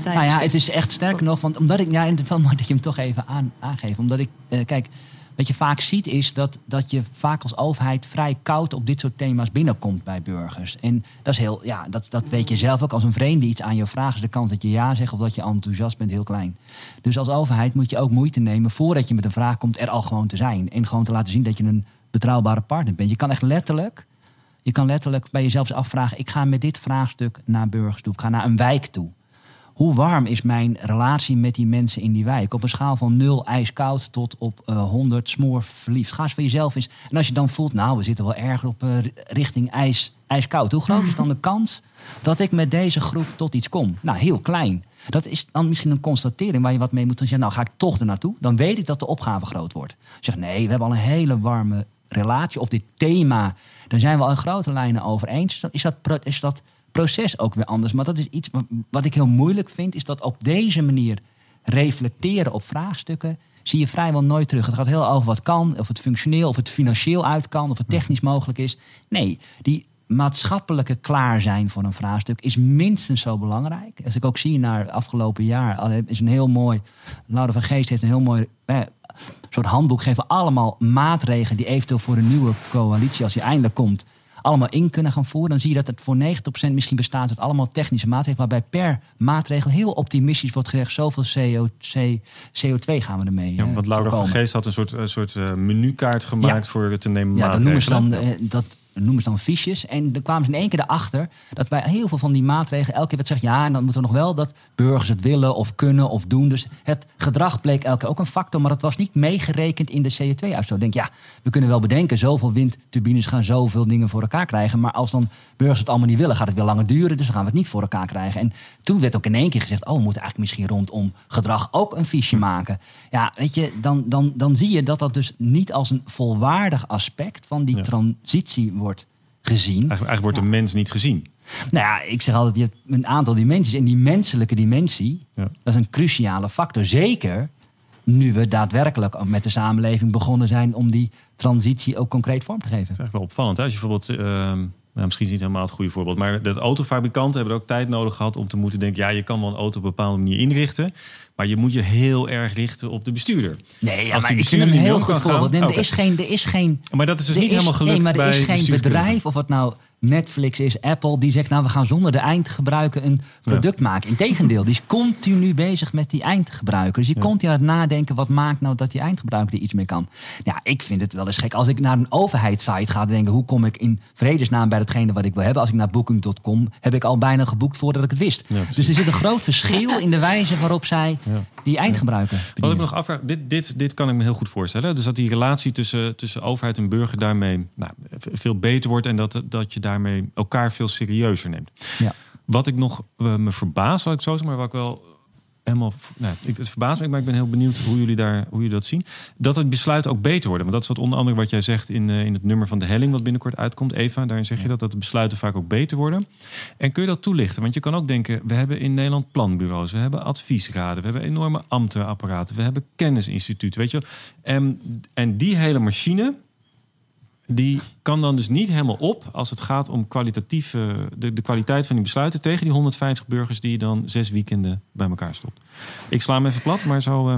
tijd. Nou ja, het is echt sterker nog, want omdat ik, ja, het is wel mooi dat je hem toch even aan, aangeeft. Omdat ik, uh, kijk, wat je vaak ziet is dat, dat je vaak als overheid vrij koud op dit soort thema's binnenkomt bij burgers. En dat is heel, ja, dat, dat weet je zelf ook. Als een vreemde iets aan je vraagt, is de kans dat je ja zegt of dat je enthousiast bent heel klein. Dus als overheid moet je ook moeite nemen voordat je met een vraag komt, er al gewoon te zijn. En gewoon te laten zien dat je een betrouwbare partner bent. Je kan echt letterlijk, je kan letterlijk bij jezelf afvragen: ik ga met dit vraagstuk naar burgers toe, ik ga naar een wijk toe. Hoe warm is mijn relatie met die mensen in die wijk? Op een schaal van 0 ijskoud tot op uh, 100 smoor verliefd. Ga eens voor jezelf eens. En als je dan voelt, nou, we zitten wel erg op uh, richting ijs, ijskoud. Hoe groot is dan de kans dat ik met deze groep tot iets kom? Nou, heel klein. Dat is dan misschien een constatering waar je wat mee moet. Zeggen, nou, ga ik toch er naartoe? Dan weet ik dat de opgave groot wordt. Zeg, nee, we hebben al een hele warme relatie. Of dit thema, daar zijn we al in grote lijnen over eens. Is dat, is dat proces ook weer anders. Maar dat is iets wat ik heel moeilijk vind, is dat op deze manier reflecteren op vraagstukken zie je vrijwel nooit terug. Het gaat heel over wat kan, of het functioneel, of het financieel uit kan, of het technisch mogelijk is. Nee, die maatschappelijke klaar zijn voor een vraagstuk is minstens zo belangrijk. Als ik ook zie naar het afgelopen jaar, is een heel mooi. Laura van Geest heeft een heel mooi eh, soort handboek geven allemaal maatregelen die eventueel voor een nieuwe coalitie, als die eindelijk komt, allemaal in kunnen gaan voeren. Dan zie je dat het voor 90% misschien bestaat uit allemaal technische maatregelen, waarbij per maatregel heel optimistisch wordt gezegd, zoveel CO, CO2 gaan we ermee. Ja, want Laura voorkomen. van Geest had een soort, een soort uh, menukaart gemaakt Ja. voor te nemen Ja, dat noemen ze maatregelen. dan, eh, dat noemen ze dan fiches. En er kwamen ze in één keer erachter dat bij heel veel van die maatregelen elke keer werd gezegd... ja, en dan moeten we nog wel dat burgers het willen of kunnen of doen. Dus het gedrag bleek elke keer ook een factor... maar dat was niet meegerekend in de CO2-uitstoot. Ik denk, ja, we kunnen wel bedenken... zoveel windturbines gaan zoveel dingen voor elkaar krijgen... maar als dan burgers het allemaal niet willen, gaat het weer langer duren... dus dan gaan we het niet voor elkaar krijgen. En toen werd ook in één keer gezegd... oh, we moeten eigenlijk misschien rondom gedrag ook een fiche maken. Ja, weet je, dan, dan, dan zie je dat dat dus niet als een volwaardig aspect... van die Ja. transitie wordt gezien. Eigenlijk, eigenlijk wordt de mens niet gezien. Nou ja, ik zeg altijd, je hebt een aantal dimensies. En die menselijke dimensie, Ja. dat is een cruciale factor. Zeker nu we daadwerkelijk met de samenleving begonnen zijn... om die transitie ook concreet vorm te geven. Dat is eigenlijk wel opvallend. Hè? Als je bijvoorbeeld, ehm, nou, misschien is het niet helemaal het goede voorbeeld, maar de autofabrikanten hebben ook tijd nodig gehad om te moeten denken: ja, je kan wel een auto op een bepaalde manier inrichten, maar je moet je heel erg richten op de bestuurder. Nee, ja, Als maar ik vind niet heel goed kan gaan- voorbeeld. Nee, Oké. er, is geen, er is geen... Maar dat is dus niet helemaal gelukt Nee, maar er bij is geen bedrijf of het nou Netflix is, Apple... die zegt, nou, we gaan zonder de eindgebruiker een product maken. Integendeel, die is continu bezig met die eindgebruiker. Dus die Ja. continu aan het nadenken... wat maakt nou dat die eindgebruiker er iets mee kan. Ja, ik vind het wel eens gek. Als ik naar een overheidssite ga denken... hoe kom ik in vredesnaam bij datgene wat ik wil hebben... als ik naar booking.com heb ik al bijna geboekt voordat ik het wist. Ja, dus er zit een groot verschil in de wijze waarop zij die eindgebruiker Wat ik bedienen. me nog afvraag, dit, dit, dit kan ik me heel goed voorstellen. Dus dat die relatie tussen, tussen overheid en burger daarmee nou, veel beter wordt en dat, dat je daarmee elkaar veel serieuzer neemt. Ja. Wat ik nog eh, me verbaas, zal ik zo zeggen, maar wat ik wel helemaal. Nou, ik, het verbaast me, maar ik ben heel benieuwd hoe jullie, daar, hoe jullie dat zien. Dat het besluiten ook beter worden. Want dat is wat onder andere wat jij zegt in, uh, in het nummer van de helling, wat binnenkort uitkomt. Eva, daarin zeg je dat, dat de besluiten vaak ook beter worden. En kun je dat toelichten? Want je kan ook denken, we hebben in Nederland planbureaus, we hebben adviesraden, we hebben enorme ambtenapparaten, we hebben kennisinstituten, weet je. En, en die hele machine die kan dan dus niet helemaal op als het gaat om kwalitatief, de, de kwaliteit van die besluiten tegen die 150 burgers die je dan zes weekenden bij elkaar stopt. Ik sla hem even plat, maar zo. Uh,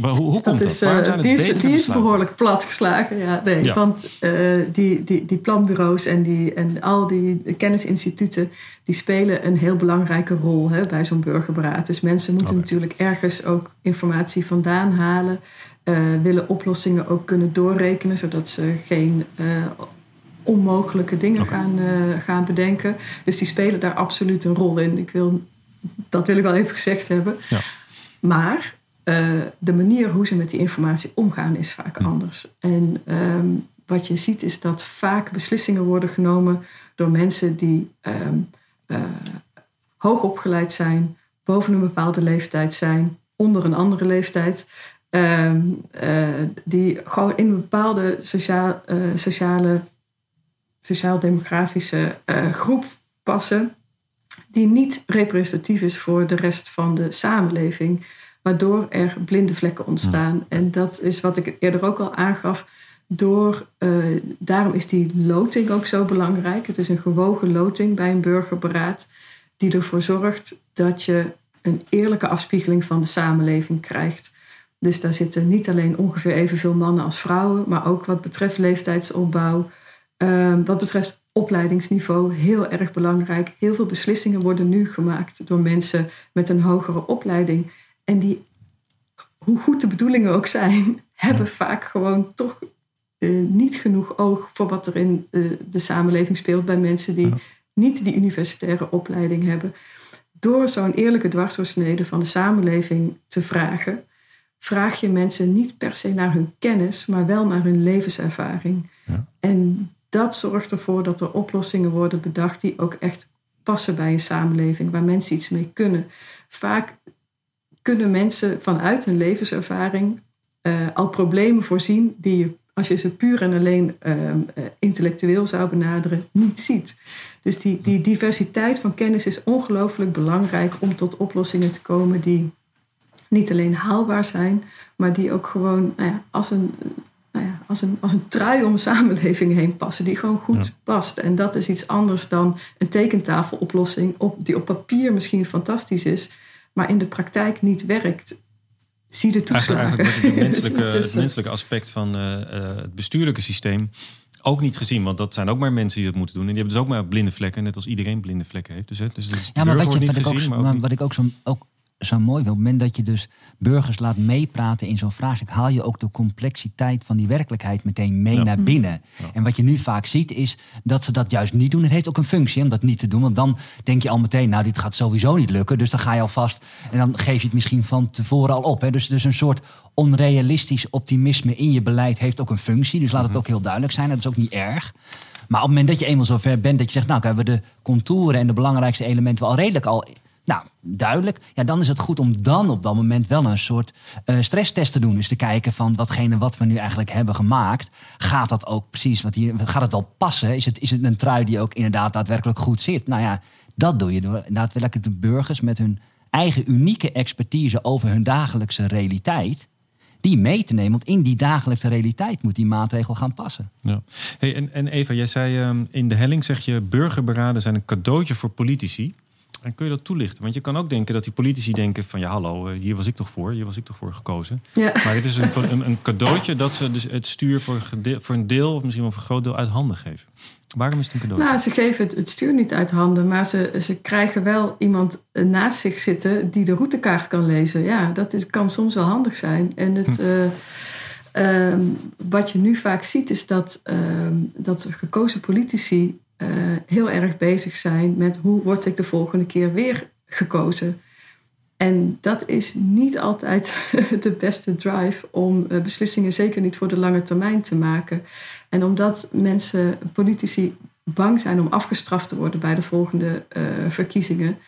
hoe, hoe komt dat? Is, uh, die is, die is behoorlijk plat geslagen. Ja, nee, Want uh, die, die, die planbureaus en, die, en al die kennisinstituten die spelen een heel belangrijke rol hè, bij zo'n burgerberaad. Dus mensen moeten natuurlijk ergens ook informatie vandaan halen uh, willen oplossingen ook kunnen doorrekenen, zodat ze geen uh, onmogelijke dingen gaan, uh, gaan bedenken. Dus die spelen daar absoluut een rol in. Ik wil, dat wil ik wel even gezegd hebben. Ja. Maar de manier hoe ze met die informatie omgaan is vaak hm. anders. En um, wat je ziet is dat vaak beslissingen worden genomen door mensen die um, hoog opgeleid zijn, boven een bepaalde leeftijd zijn, onder een andere leeftijd. Ehm, eh, die gewoon in een bepaalde sociaal, uh, sociale, sociaal-demografische uh, groep passen, die niet representatief is voor de rest van de samenleving, waardoor er blinde vlekken ontstaan. En dat is wat ik eerder ook al aangaf. Door, daarom is die loting ook zo belangrijk. Het is een gewogen loting bij een burgerberaad, die ervoor zorgt dat je een eerlijke afspiegeling van de samenleving krijgt. Dus daar zitten niet alleen ongeveer evenveel mannen als vrouwen, maar ook wat betreft leeftijdsopbouw, ehm, wat betreft opleidingsniveau, heel erg belangrijk. Heel veel beslissingen worden nu gemaakt door mensen met een hogere opleiding. En die, hoe goed de bedoelingen ook zijn, [LAUGHS] hebben vaak gewoon toch eh, niet genoeg oog voor wat er in uh, de samenleving speelt bij mensen die niet die universitaire opleiding hebben. Door zo'n eerlijke dwarsdoorsnede van de samenleving te vragen, vraag je mensen niet per se naar hun kennis, maar wel naar hun levenservaring. Ja. En dat zorgt ervoor dat er oplossingen worden bedacht die ook echt passen bij een samenleving, waar mensen iets mee kunnen. Vaak kunnen mensen vanuit hun levenservaring uh, al problemen voorzien die je, als je ze puur en alleen uh, intellectueel zou benaderen, niet ziet. Dus die, die diversiteit van kennis is ongelooflijk belangrijk om tot oplossingen te komen die niet alleen haalbaar zijn, maar die ook gewoon nou ja, als, een, nou ja, als, een, als een trui om een samenleving heen passen, die gewoon goed past. En dat is iets anders dan een tekentafeloplossing op, die op papier misschien fantastisch is, maar in de praktijk niet werkt. Zie de toeslagen. Eigenlijk, wordt het [LAUGHS] menselijke, het menselijke aspect van uh, uh, het bestuurlijke systeem ook niet gezien. Want dat zijn ook maar mensen die dat moeten doen. En die hebben dus ook maar blinde vlekken, net als iedereen blinde vlekken heeft. Dus, dus, dus ja, maar wat, je, wat, gezien, ik ook, maar wat ik ook zo ook zo mooi vind. Op het moment dat je dus burgers laat meepraten in zo'n vraagstuk, haal je ook de complexiteit van die werkelijkheid meteen mee naar binnen. En wat je nu vaak ziet, is dat ze dat juist niet doen. Het heeft ook een functie om dat niet te doen. Want dan denk je al meteen, nou, dit gaat sowieso niet lukken. Dus dan ga je alvast. En dan geef je het misschien van tevoren al op. Hè. Dus, dus een soort onrealistisch optimisme in je beleid heeft ook een functie. Dus laat het mhm. ook heel duidelijk zijn. Dat is ook niet erg. Maar op het moment dat je eenmaal zover bent dat je zegt, nou, hebben we de contouren en de belangrijkste elementen wel redelijk al nou, duidelijk. Ja, dan is het goed om dan op dat moment wel een soort uh, stresstest te doen. Dus te kijken van watgene wat we nu eigenlijk hebben gemaakt. Gaat dat ook precies, wat hier, gaat het wel passen? Is het, is het een trui die ook inderdaad daadwerkelijk goed zit? Nou ja, dat doe je door daadwerkelijk de burgers met hun eigen unieke expertise over hun dagelijkse realiteit die mee te nemen. Want in die dagelijkse realiteit moet die maatregel gaan passen. Ja. Hey, en, en Eva, jij zei ehm, in de helling zeg je... burgerberaden zijn een cadeautje voor politici. En kun je dat toelichten? Want je kan ook denken dat die politici denken van ja hallo, eh, hier was ik toch voor, hier was ik toch voor gekozen. Ja. Maar het is een, een, een, cadeautje dat ze dus het stuur voor een, deel, voor een deel of misschien wel voor een groot deel uit handen geven. Waarom is het een cadeautje? Nou, ze geven het, stuur niet uit handen, maar ze, ze krijgen wel iemand naast zich zitten die de routekaart kan lezen. Ja, dat is, kan soms wel handig zijn. En het, hm. uh, wat je nu vaak ziet is dat, uh, dat gekozen politici uh, heel erg bezig zijn met hoe word ik de volgende keer weer gekozen. En dat is niet altijd [LAUGHS] de beste drive om uh, beslissingen, zeker niet voor de lange termijn, te maken. En omdat mensen, politici, bang zijn om afgestraft te worden bij de volgende uh, verkiezingen,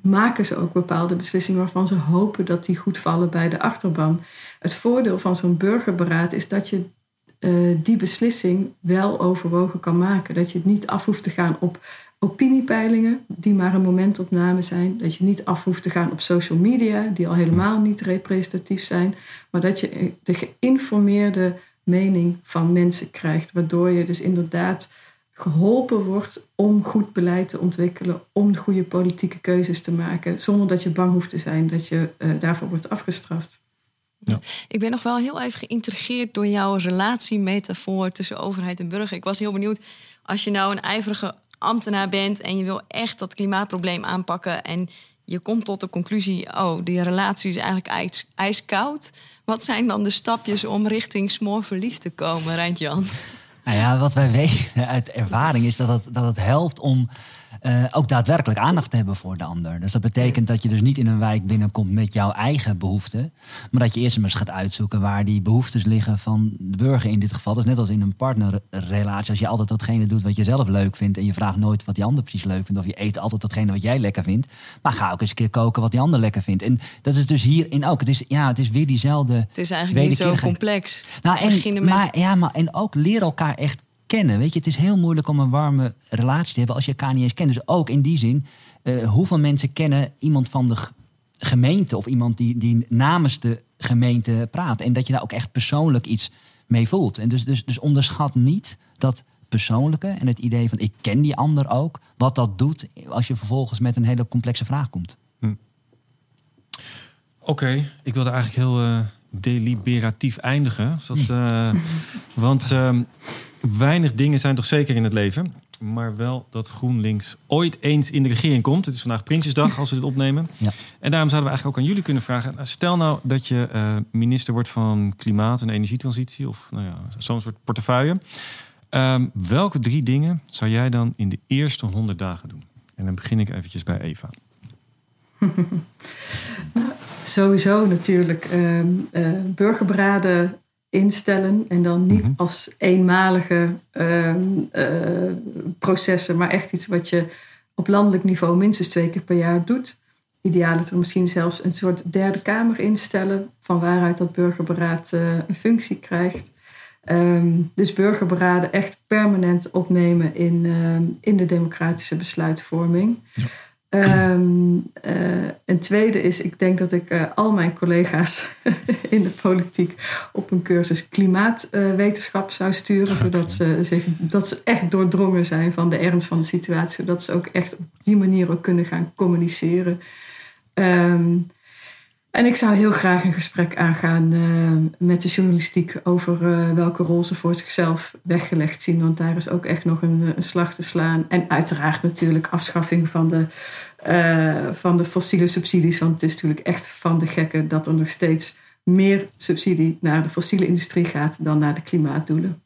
maken ze ook bepaalde beslissingen waarvan ze hopen dat die goed vallen bij de achterban. Het voordeel van zo'n burgerberaad is dat je eh, die beslissing wel overwogen kan maken. Dat je het niet af hoeft te gaan op opiniepeilingen, die maar een momentopname zijn. Dat je niet af hoeft te gaan op social media, die al helemaal niet representatief zijn. Maar dat je de geïnformeerde mening van mensen krijgt. Waardoor je dus inderdaad geholpen wordt om goed beleid te ontwikkelen, om goede politieke keuzes te maken, zonder dat je bang hoeft te zijn dat je uh, daarvoor wordt afgestraft. Ja. Ik ben nog wel heel even geïntrigeerd door jouw relatiemetafoor tussen overheid en burger. Ik was heel benieuwd, als je nou een ijverige ambtenaar bent en je wil echt dat klimaatprobleem aanpakken en je komt tot de conclusie, oh, die relatie is eigenlijk ijs, ijskoud. Wat zijn dan de stapjes om richting smoor verliefd te komen, Rijntjan? Nou ja, wat wij weten uit ervaring is dat het, dat het helpt om uh, ook daadwerkelijk aandacht te hebben voor de ander. Dus dat betekent dat je dus niet in een wijk binnenkomt met jouw eigen behoeften. Maar dat je eerst eens gaat uitzoeken waar die behoeftes liggen van de burger in dit geval. Dat is net als in een partnerrelatie. Als je altijd datgene doet wat je zelf leuk vindt. En je vraagt nooit wat die ander precies leuk vindt. Of je eet altijd datgene wat jij lekker vindt. Maar ga ook eens een keer koken wat die ander lekker vindt. En dat is dus hierin ook. Het is, ja, het is weer diezelfde. Het is eigenlijk niet zo complex. Nou, en, maar, ja, maar en ook leer elkaar echt kennen. Weet je, het is heel moeilijk om een warme relatie te hebben als je elkaar niet eens kent. Dus ook in die zin, uh, hoeveel mensen kennen iemand van de gemeente of iemand die, die namens de gemeente praat. En dat je daar ook echt persoonlijk iets mee voelt. En dus, dus, dus onderschat niet dat persoonlijke en het idee van ik ken die ander ook, wat dat doet als je vervolgens met een hele complexe vraag komt. Hm. Oké, ik wilde eigenlijk heel uh, deliberatief eindigen. Dat, uh, [LAUGHS] want ehm, weinig dingen zijn toch zeker in het leven. Maar wel dat GroenLinks ooit eens in de regering komt. Het is vandaag Prinsjesdag als we dit opnemen. Ja. En daarom zouden we eigenlijk ook aan jullie kunnen vragen. Nou, stel nou dat je uh, minister wordt van Klimaat- en Energietransitie. Of nou ja, zo'n soort portefeuille. Um, welke drie dingen zou jij dan in de eerste 100 dagen doen? En dan begin ik eventjes bij Eva. [LAUGHS] nou, sowieso natuurlijk uh, uh, burgerberaden instellen. En dan niet mhm. als eenmalige ehm, eh, processen, maar echt iets wat je op landelijk niveau minstens twee keer per jaar doet. er misschien zelfs een soort derde kamer instellen, van waaruit dat burgerberaad uh, een functie krijgt. Um, dus burgerberaden echt permanent opnemen in, uh, in de democratische besluitvorming. Ja. Um, uh, een tweede is, ik denk dat ik uh, al mijn collega's [LAUGHS] in de politiek op een cursus klimaatwetenschap uh, zou sturen. Zodat ze, zich, dat ze echt doordrongen zijn van de ernst van de situatie. Zodat ze ook echt op die manier ook kunnen gaan communiceren. Um, en ik zou heel graag een gesprek aangaan uh, met de journalistiek over welke rol ze voor zichzelf weggelegd zien. Want daar is ook echt nog een, een slag te slaan. En uiteraard natuurlijk afschaffing van de, uh, van de fossiele subsidies. Want het is natuurlijk echt van de gekken dat er nog steeds meer subsidie naar de fossiele industrie gaat dan naar de klimaatdoelen.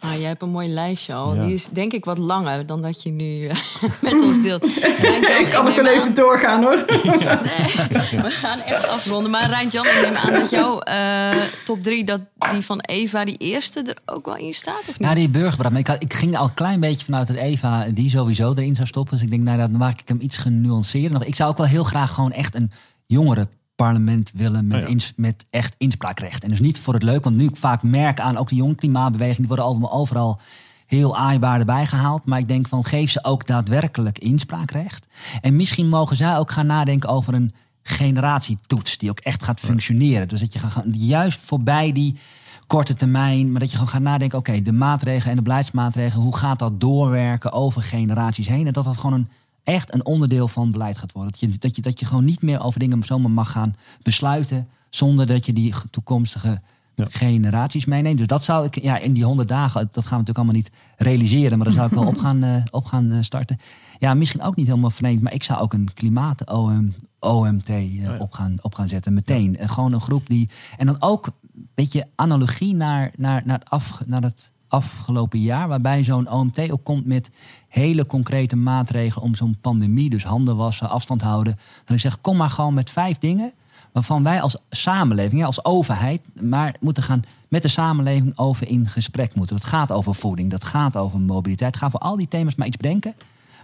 Ah, jij hebt een mooi lijstje al. Die is denk ik wat langer dan dat je nu uh, [LAUGHS] met ons deelt. [LAUGHS] ik kan nog wel even doorgaan hoor. [LAUGHS] nee, we gaan echt afronden. Maar Rijntjan, ik neem aan dat jouw uh, top drie, dat die van Eva, die eerste, er ook wel in staat? Of niet? Ja, die burgerbraad. ik, ik, ging al een klein beetje vanuit dat Eva die sowieso erin zou stoppen. Dus ik denk, nou, dan maak ik hem iets genuanceerder. Ik zou ook wel heel graag gewoon echt een jongere parlement willen met, oh met echt inspraakrecht. En dus niet voor het leuk, want nu ik vaak merk aan ook de jonge klimaatbeweging, die worden overal heel aaibaar erbij gehaald. Maar ik denk van geef ze ook daadwerkelijk inspraakrecht. En misschien mogen zij ook gaan nadenken over een generatietoets die ook echt gaat functioneren. Dus dat je gaat juist voorbij die korte termijn, maar dat je gewoon gaat nadenken: oké, de maatregelen en de beleidsmaatregelen, hoe gaat dat doorwerken over generaties heen? En dat dat gewoon een echt een onderdeel van beleid gaat worden. Dat je, dat je, dat je gewoon niet meer over dingen zomaar mag gaan besluiten zonder dat je die toekomstige generaties meeneemt. Dus dat zou ik ja, in die honderd dagen, dat gaan we natuurlijk allemaal niet realiseren, maar daar zou ik wel op [LAUGHS] gaan, uh, op gaan uh, starten. Ja, misschien ook niet helemaal vreemd, maar ik zou ook een klimaat-OM, OMT uh, eh, op, gaan, op gaan zetten meteen. gewoon een groep die. En dan ook een beetje analogie naar, naar, naar, het, af, naar het afgelopen jaar, waarbij zo'n OMT ook komt met hele concrete maatregelen om zo'n pandemie, dus handen wassen, afstand houden. Dan ik zeg, kom maar gewoon met vijf dingen waarvan wij als samenleving, als overheid, maar moeten gaan met de samenleving over in gesprek moeten. Dat gaat over voeding, dat gaat over mobiliteit, gaat voor al die thema's maar iets bedenken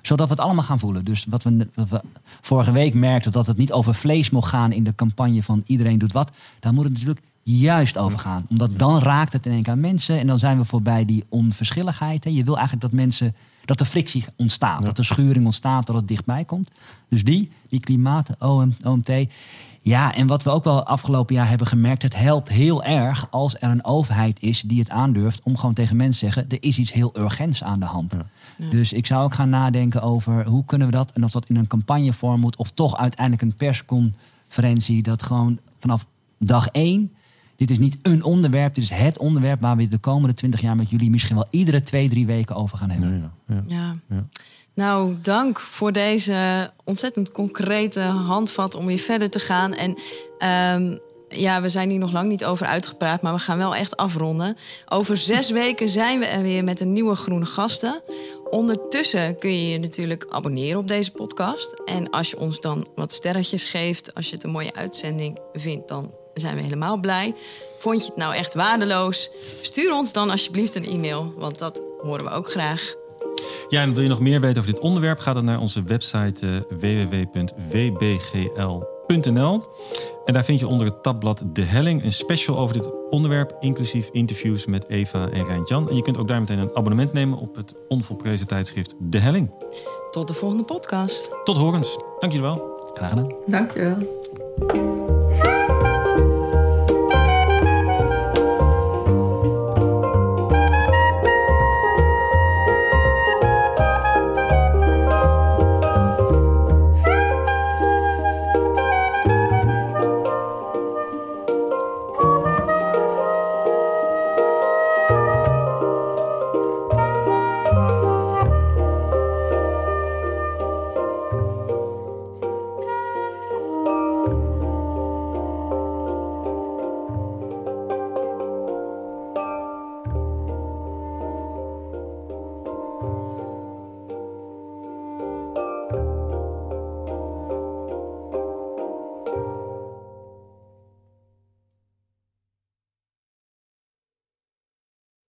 Zodat we het allemaal gaan voelen. Dus wat we, wat we vorige week merkten, dat het niet over vlees mocht gaan in de campagne van iedereen doet wat. Dan moet het natuurlijk juist over gaan. Omdat dan raakt het in één keer aan mensen. En dan zijn we voorbij die onverschilligheid. Hè. Je wil eigenlijk dat mensen, dat er frictie ontstaat. Dat er schuring ontstaat, dat het dichtbij komt. Dus die, die klimaat, OM, OMT. Ja, en wat we ook wel afgelopen jaar hebben gemerkt, het helpt heel erg als er een overheid is die het aandurft om gewoon tegen mensen te zeggen, er is iets heel urgents aan de hand. Dus ik zou ook gaan nadenken over hoe kunnen we dat en of dat in een campagnevorm moet of toch uiteindelijk een persconferentie dat gewoon vanaf dag één dit is niet een onderwerp, dit is het onderwerp waar we de komende twintig jaar met jullie misschien wel iedere twee, drie weken over gaan hebben. Ja, ja. Ja. Ja. Nou, dank voor deze ontzettend concrete handvat om weer verder te gaan. En ehm, ja, we zijn hier nog lang niet over uitgepraat, maar we gaan wel echt afronden. Over zes weken zijn we er weer met een nieuwe groene gasten. Ondertussen kun je je natuurlijk abonneren op deze podcast. En als je ons dan wat sterretjes geeft, als je het een mooie uitzending vindt, dan zijn we helemaal blij. Vond je het nou echt waardeloos? Stuur ons dan alsjeblieft een e-mail, want dat horen we ook graag. Ja, en wil je nog meer weten over dit onderwerp? Ga dan naar onze website eh, www.wbgl.nl. En daar vind je onder het tabblad De Helling een special over dit onderwerp, inclusief interviews met Eva en Rijntjan. En je kunt ook daar meteen een abonnement nemen op het onvolprezen tijdschrift De Helling. Tot de volgende podcast. Tot horens. Dank jullie wel. Graag gedaan. Dankjewel.